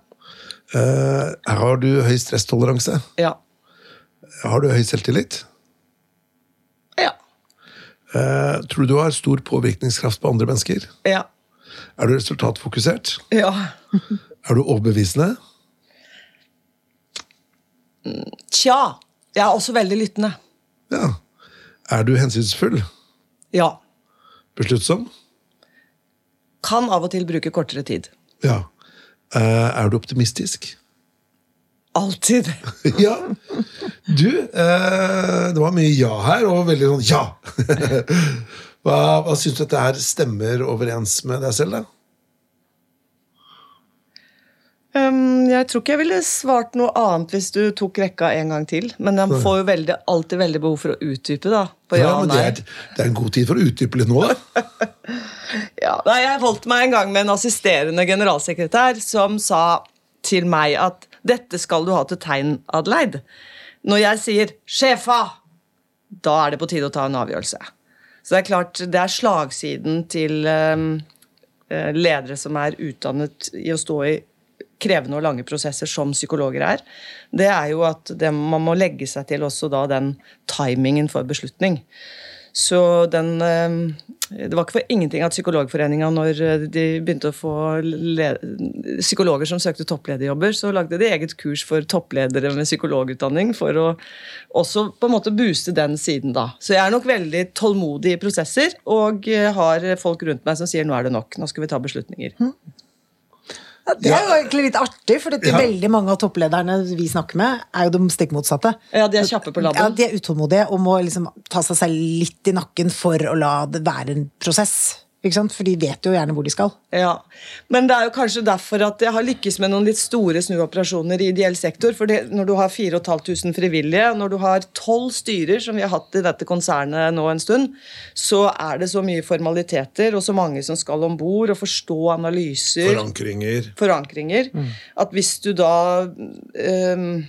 Eh, har du høy stresstoleranse? Ja. Har du høy selvtillit? Ja. Uh, tror du du har stor påvirkningskraft på andre mennesker? Ja. Er du resultatfokusert? Ja. Er du overbevisende? Tja. Jeg er også veldig lyttende. Ja. Er du hensynsfull? Ja. Besluttsom? Kan av og til bruke kortere tid. Ja. Eh, er du optimistisk? Alltid. ja. Du, eh, det var mye ja her, og veldig sånn ja! hva hva syns du det her stemmer overens med deg selv, da? Um, jeg tror ikke jeg ville svart noe annet hvis du tok rekka en gang til. Men de får jo veldig, alltid veldig behov for å utdype, da. På ja, Ja, og det, er, det er en god tid for å utdype litt nå, da. Ja, nei, jeg holdt meg en gang med en assisterende generalsekretær som sa til meg at dette skal du ha til tegn, Adeleid. Når jeg sier 'sjefa', da er det på tide å ta en avgjørelse. Så det er klart, det er slagsiden til um, ledere som er utdannet i å stå i krevende og lange prosesser som psykologer er, det er jo at det, man må legge seg til også da den timingen for beslutning. Så den eh, Det var ikke for ingenting at Psykologforeninga, når de begynte å få psykologer som søkte topplederjobber, så lagde de eget kurs for toppledere med psykologutdanning for å også på en måte booste den siden, da. Så jeg er nok veldig tålmodig i prosesser, og eh, har folk rundt meg som sier nå er det nok, nå skal vi ta beslutninger. Ja, det er jo egentlig litt artig, for Ja. veldig mange av topplederne vi snakker med, er jo de stikk motsatte. Ja, de er kjappe på labben. Ja, de er utålmodige og må liksom ta seg selv litt i nakken for å la det være en prosess. Ikke sant? For de vet jo gjerne hvor de skal. Ja, Men det er jo kanskje derfor at jeg har lykkes med noen litt store snuoperasjoner i ideell sektor. for det, Når du har 4500 frivillige, når du har tolv styrer, som vi har hatt i dette konsernet nå en stund, så er det så mye formaliteter og så mange som skal om bord og forstå analyser Forankringer. forankringer. At hvis du da ehm,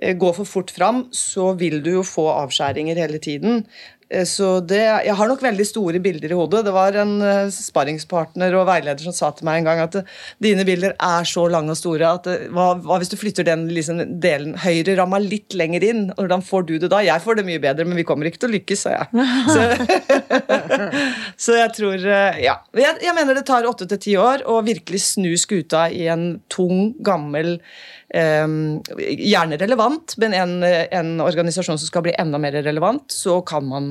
eh, går for fort fram, så vil du jo få avskjæringer hele tiden. Eh, Så det, Jeg har nok veldig store bilder i hodet. Det var en eh, sparringspartner og veileder som sa til meg en gang at eh, dine bilder er så lange og store at hva, hva hvis du flytter den liksom, delen høyre ramma litt lenger inn? Hvordan får du det da? Jeg får det mye bedre, men vi kommer ikke til å lykkes, sa jeg. Så, så jeg tror Ja. Jeg, jeg mener det tar åtte til ti år å virkelig snu skuta i en tung, gammel Gjerne relevant, men en, en organisasjon som skal bli enda mer relevant, så kan man,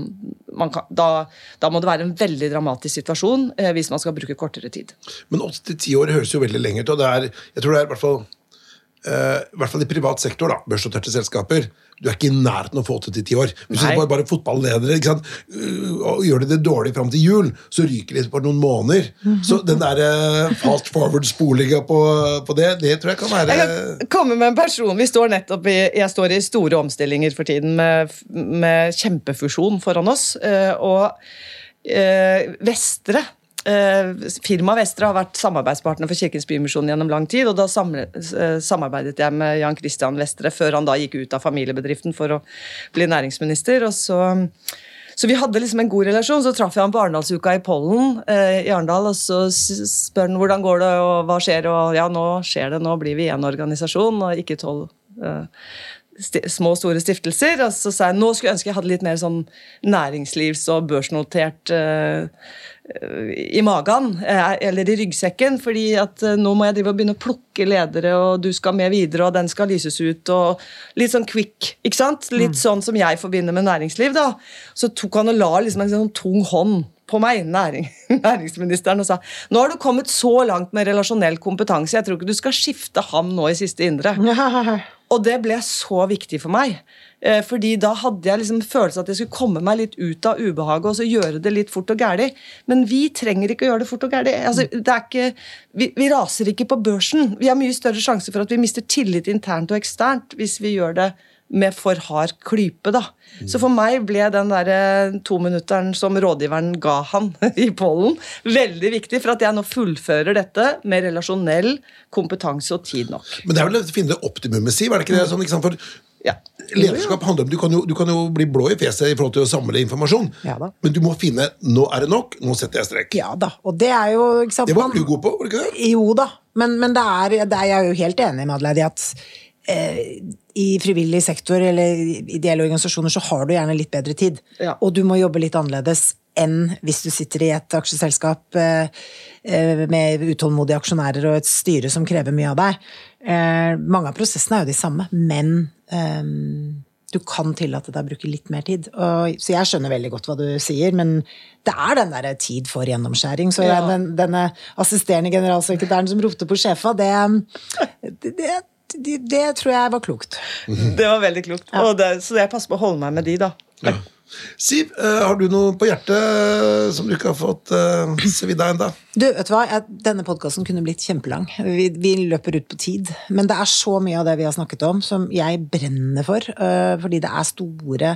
man kan, da, da må det være en veldig dramatisk situasjon eh, hvis man skal bruke kortere tid. Men åtte til ti år høres jo veldig lenge ut, og det er, jeg tror det er i hvert fall eh, i hvert fall i privat sektor, da, børsnoterte selskaper. Du er ikke i nærheten av å få til ti år. Hvis du bare, bare fotballedere ikke sant? Uh, og gjør de det dårlig fram til jul, så ryker de på noen måneder. Så den der eh, fast forward-spolinga på, på det, det tror jeg kan være Jeg kan komme med en person. Vi står nettopp i, jeg står i store omstillinger for tiden med, med kjempefusjon foran oss. eh, Og Vestre Firmaet Vestre har vært samarbeidspartner for Kirkens Bymisjon gjennom lang tid. og Da eh, samarbeidet jeg med Jan Christian Vestre før han da gikk ut av familiebedriften for å bli næringsminister. og så så vi hadde liksom en god relasjon. Så traff jeg ham på Arendalsuka i Pollen eh, i Arendal, og så spør han hvordan går det, og hva skjer, og ja, nå skjer det, nå blir vi én organisasjon, og ikke tolv eh, små og store stiftelser. Og så sa jeg nå skulle jeg ønske jeg hadde litt mer sånn næringslivs- og børsnotert uh, i magen, eh, eller i ryggsekken, fordi at eh, nå må jeg drive og begynne å plukke ledere, og du skal med videre, og den skal lyses ut, og litt sånn quick, ikke sant? Litt sånn som jeg forbinder med næringsliv, da. Så tok han og la liksom en sånn tung hånd på meg, næring, næringsministeren, og sa nå har du kommet så langt med relasjonell kompetanse, jeg tror ikke du skal skifte ham nå i siste indre. Og det ble så viktig for meg. Eh, Fordi da hadde jeg liksom følelsen at jeg skulle komme meg litt ut av ubehaget og så gjøre det litt fort og gæli. Men vi trenger ikke å gjøre det fort og gæli. Altså, vi, vi raser ikke på børsen. Vi har mye større sjanse for at vi mister tillit internt og eksternt hvis vi gjør det med for hard klype. da. Så for meg ble den der eh, tominutteren som rådgiveren ga han i pollen, veldig viktig for at jeg nå fullfører dette med relasjonell kompetanse og tid nok. Men det er vel å finne det optimumet, Siv? Er det ikke det? Sånn, ikke sant? For Ja. Lederskap handler om du kan, jo, du kan jo bli blå i fjeset i forhold til å samle informasjon, Ja da. men du må finne 'nå er det nok', nå setter jeg strek. Ja da, og det er jo sant, Det var du god på, var det ikke det? Jo da, men, men det, er, det er jeg er jo helt enig med Adelaide i at eh, i frivillig sektor eller ideelle organisasjoner så har du gjerne litt bedre tid. Ja. Og du må jobbe litt annerledes enn hvis du sitter i et aksjeselskap eh, eh, med utålmodige aksjonærer og et styre som krever mye av deg. Eh, mange av prosessene er jo de samme, men du kan tillate deg å bruke litt mer tid. Og, så jeg skjønner veldig godt hva du sier, men det er den der tid for gjennomskjæring. Så Ja. den, denne assisterende generalsekretæren som ropte på sjefa, det, det, det, det, det tror jeg var klokt. Det var veldig klokt. Og det, så jeg passer på å holde meg med de, da. Siv, eh, har du noe på hjertet som du ikke har fått uh, svidd av ennå? Du, vet du hva? Denne podkasten kunne blitt kjempelang. Vi, vi løper ut på tid. Men det er så mye av det vi har snakket om, som jeg brenner for. Uh, fordi det er store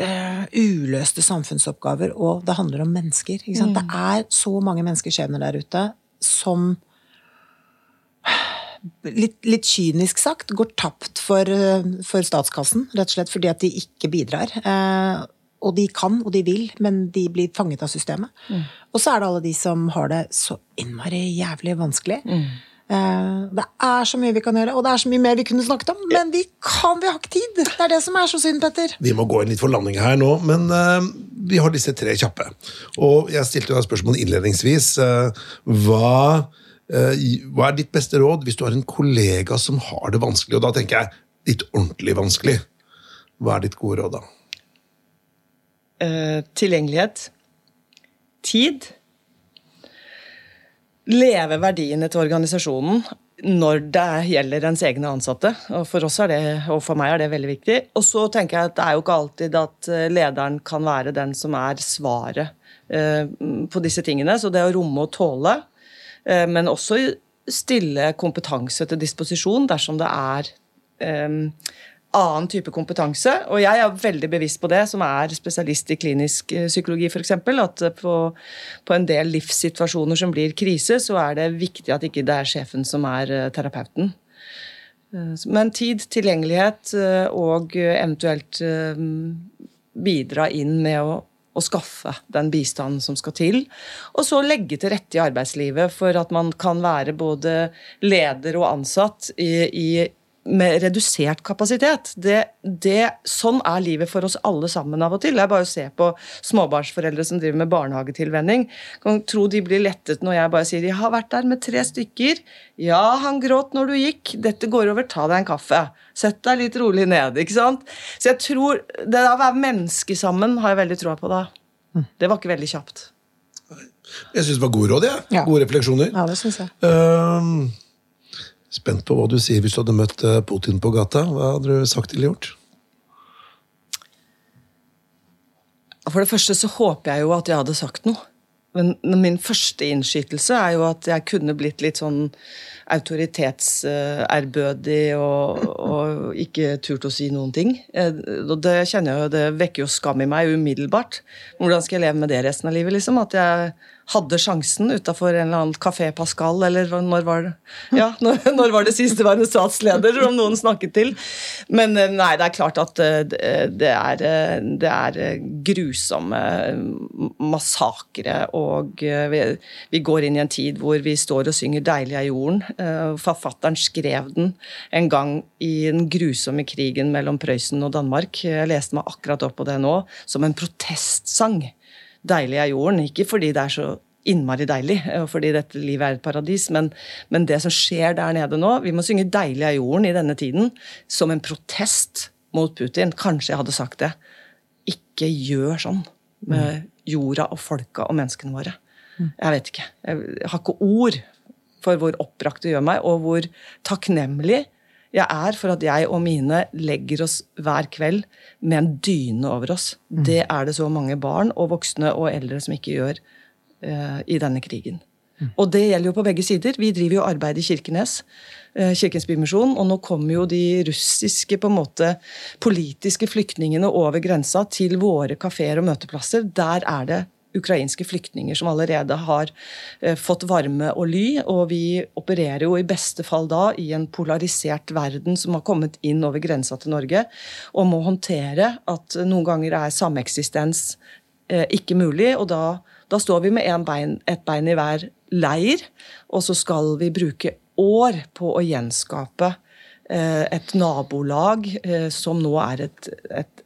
uh, uløste samfunnsoppgaver, og det handler om mennesker. Ikke sant? Det er så mange menneskeskjebner der ute som Litt, litt kynisk sagt, går tapt for, øh, for statskassen, rett og slett fordi at de ikke bidrar. Eh, og de kan, og de vil, men de blir fanget av systemet. Og så er det alle de som har det så innmari jævlig vanskelig. Eh, det er så mye vi kan gjøre, og det er så mye mer vi kunne snakket om, men vi kan, vi har ikke tid! Det er det som er så synd, Petter. Vi må gå inn litt for landing her nå, men eh, vi har disse tre kjappe. Og jeg stilte jo spørsmål innledningsvis. eh, hva, eh, hva er ditt beste råd hvis du har en kollega som har det vanskelig? Og da tenker jeg litt ordentlig vanskelig. Hva er ditt gode råd da? Eh, tilgjengelighet. Tid. Leve verdiene til organisasjonen når det gjelder ens egne ansatte. Og for oss er det, og for meg er det veldig viktig. Og så tenker jeg at det er jo ikke alltid at eh, lederen kan være den som er svaret eh, på disse tingene. Så det å romme og tåle, eh, men også stille kompetanse til disposisjon dersom det er eh, annen type kompetanse. Og jeg er veldig bevisst på det, som er spesialist i klinisk eh, psykologi f.eks. At eh, på, på en del livssituasjoner som blir krise, så er det viktig at ikke det er sjefen som er eh, terapeuten. Eh, Men tid, tilgjengelighet eh, og eh, eventuelt eh, bidra inn med å, å skaffe den bistanden som skal til. Og så legge til rette i arbeidslivet for at man kan være både leder og ansatt i, i med redusert kapasitet. Det, det, sånn er livet for oss alle sammen av og til. Det er bare å se på småbarnsforeldre som driver med barnehagetilvenning. Kan tro de blir lettet når jeg bare sier 'jeg har vært der med tre stykker'. 'Ja, han gråt når du gikk. Dette går over. Ta deg en kaffe'. Sett deg litt rolig ned. ikke sant? Så jeg tror, Det å være menneske sammen har jeg veldig troa på da. Det var ikke veldig kjapt. Jeg syns det var gode råd. jeg. Ja. Gode refleksjoner. Ja, det synes jeg. Ehm, spent på hva du sier hvis du hadde møtt eh, Putin på gata. Hva hadde du sagt eller gjort? For det første så håper jeg jo at jeg hadde sagt noe. Men min første innskytelse er jo at jeg kunne blitt litt sånn autoritetserbødig og, og ikke turt å si noen ting. Eh, det kjenner jeg jo, det vekker jo skam i meg umiddelbart. Hvordan skal jeg leve med det resten av livet? liksom? At jeg hadde sjansen utafor en eller annen Kafé Pascal, eller når var det Ja, når, når var det sist det var en statsleder som noen snakket til? Men eh, nei, det er klart at eh, det det er, eh, det er eh, grusomme massakre, og eh, vi, vi går inn i en tid hvor vi står og synger 'Deilig er jorden'. Eh, Forfatteren skrev den en gang i den grusomme krigen mellom Prøysen og Danmark. Jeg leste meg akkurat opp på det nå, som en protestsang. Deilig er jorden. Ikke fordi det er så innmari deilig, og fordi dette livet er et paradis, men, men det som skjer der nede nå Vi må synge 'Deilig er jorden' i denne tiden som en protest mot Putin. Kanskje jeg hadde sagt det. Ikke gjør sånn med jorda og folka og menneskene våre. Jeg vet ikke. Jeg har ikke ord for hvor oppbrakt det gjør meg, og hvor takknemlig jeg er for at jeg og mine legger oss hver kveld med en dyne over oss. Det er det så mange barn og voksne og eldre som ikke gjør uh, i denne krigen. Og det gjelder jo på begge sider. Vi driver jo arbeid i Kirkenes, uh, Kirkens Bymisjon, og nå kommer jo de russiske på en måte politiske flyktningene over grensa til våre kafeer og møteplasser. Der er det ukrainske flyktninger som allerede har eh, fått varme og ly. Og vi opererer jo i beste fall da i en polarisert verden som har kommet inn over grensa til Norge, og må håndtere at noen ganger er sameksistens eh, ikke mulig. og da, da står vi med bein, et bein i hver leir, og så skal vi bruke år på å gjenskape et nabolag eh, som nå er et, et,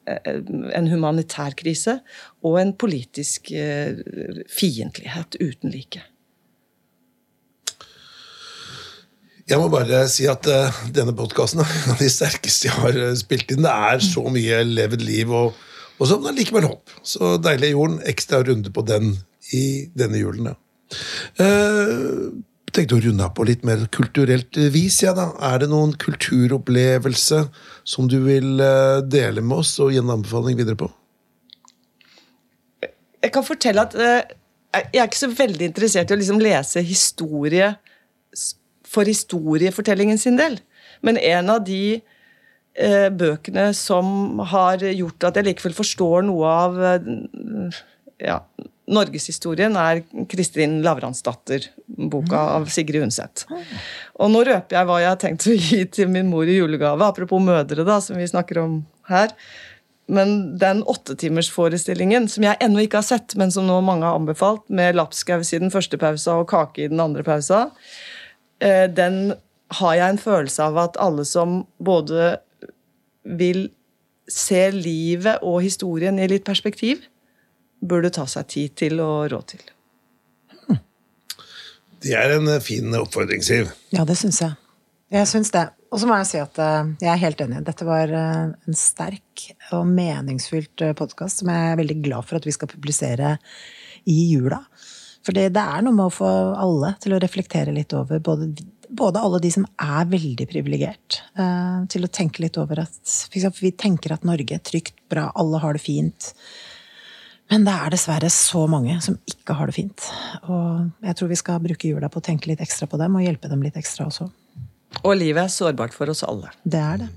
en humanitær krise, og en politisk eh, fiendtlighet uten like. Jeg må bare si at denne podkasten er en av de sterkeste jeg har spilt inn. Det er så mye levd liv, og, og så likevel håp. Så deilig jorden. Ekstra runde på den i denne julen. Ja. Uh, tenkte å runde av på litt mer kulturelt vis. Ja, da. Er det noen kulturopplevelse som du vil eh, dele med oss og gi en anbefaling videre på? Jeg kan fortelle at uh, jeg er ikke så veldig interessert i å liksom lese historie for historiefortellingen sin del. Men en av de uh, bøkene som har gjort at jeg likevel forstår noe av ja, norgeshistorien er Kristin Lavransdatter-boka av Sigrid Undset. Og nå røper jeg hva jeg har tenkt å gi til min mor i julegave, apropos mødre, da, som vi snakker om her. Men den åttetimersforestillingen, som jeg ennå ikke har sett, men som nå mange har anbefalt, med lapskaus i den første pausa og kake i den andre pausa, eh, den har jeg en følelse av at alle som både vil se livet og historien i litt perspektiv, burde ta seg tid til og råd til. Det er en eh, fin oppfordring, Siv. Ja, det syns jeg. Jeg syns det. Og så må jeg si at eh, jeg er helt enig. Dette var eh, en sterk og meningsfylt podkast som jeg er veldig glad for at vi skal publisere i jula. For det er noe med å få alle til å reflektere litt over både, både alle de som er veldig privilegert, til å tenke litt over at vi tenker at Norge er trygt, bra, alle har det fint. Men det er dessverre så mange som ikke har det fint. Og jeg tror vi skal bruke jula på å tenke litt ekstra på dem, og hjelpe dem litt ekstra også. Og livet er sårbart for oss alle. Det er det.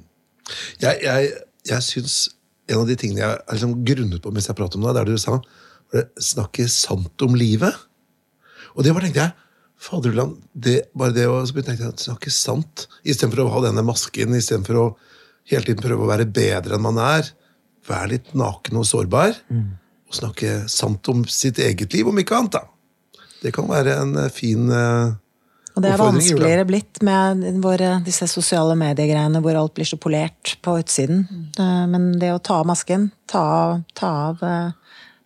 Jeg, jeg, jeg syns en av de tingene jeg har liksom grunnet på mens jeg prater om det, det er det du sa var det snakke sant om livet. Og det bare tenkte jeg Faderullan, det, bare det å tenkte jeg, snakke sant istedenfor å ha denne masken, istedenfor å hele tiden prøve å være bedre enn man er. Være litt naken og sårbar. Mm å snakke sant om sitt eget liv, om ikke annet. da. Det kan være en eh, fin uh, og det er vanskeligere blitt med våre, disse sosiale mediegreiene hvor alt blir så polert på utsiden. Mm. Men det å ta av masken, ta, ta av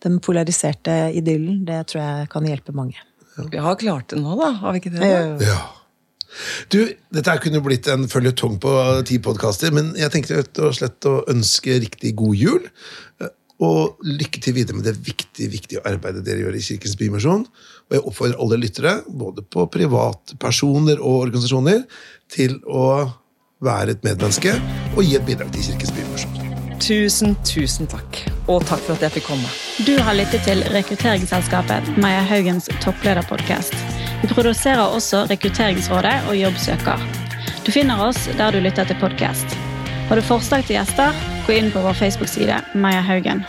den polariserte idyllen, det tror jeg kan hjelpe mange. Ja. Vi har klart det nå, da. Har vi ikke det? Da? Ja. Du, dette kunne blitt en føljetong på ti podkaster, men jeg tenkte rett og slett å ønske riktig god jul. Og lykke til videre med det viktige, viktige arbeidet dere gjør i Kirkens Bymisjon. Og jeg oppfordrer alle lyttere, både på privatpersoner og organisasjoner, til å være et medmenneske og gi et bidrag til Kirkens Bymisjon. Tusen, tusen takk. Og takk for at jeg fikk komme. Du har lyttet til Rekrutteringsselskapet, Maja Haugens topplederpodkast. Vi produserer også Rekrutteringsrådet og Jobbsøker. Du finner oss der du lytter til podkast. Har du forslag til gjester? Gå inn på vår Facebook-side Maja Haugen.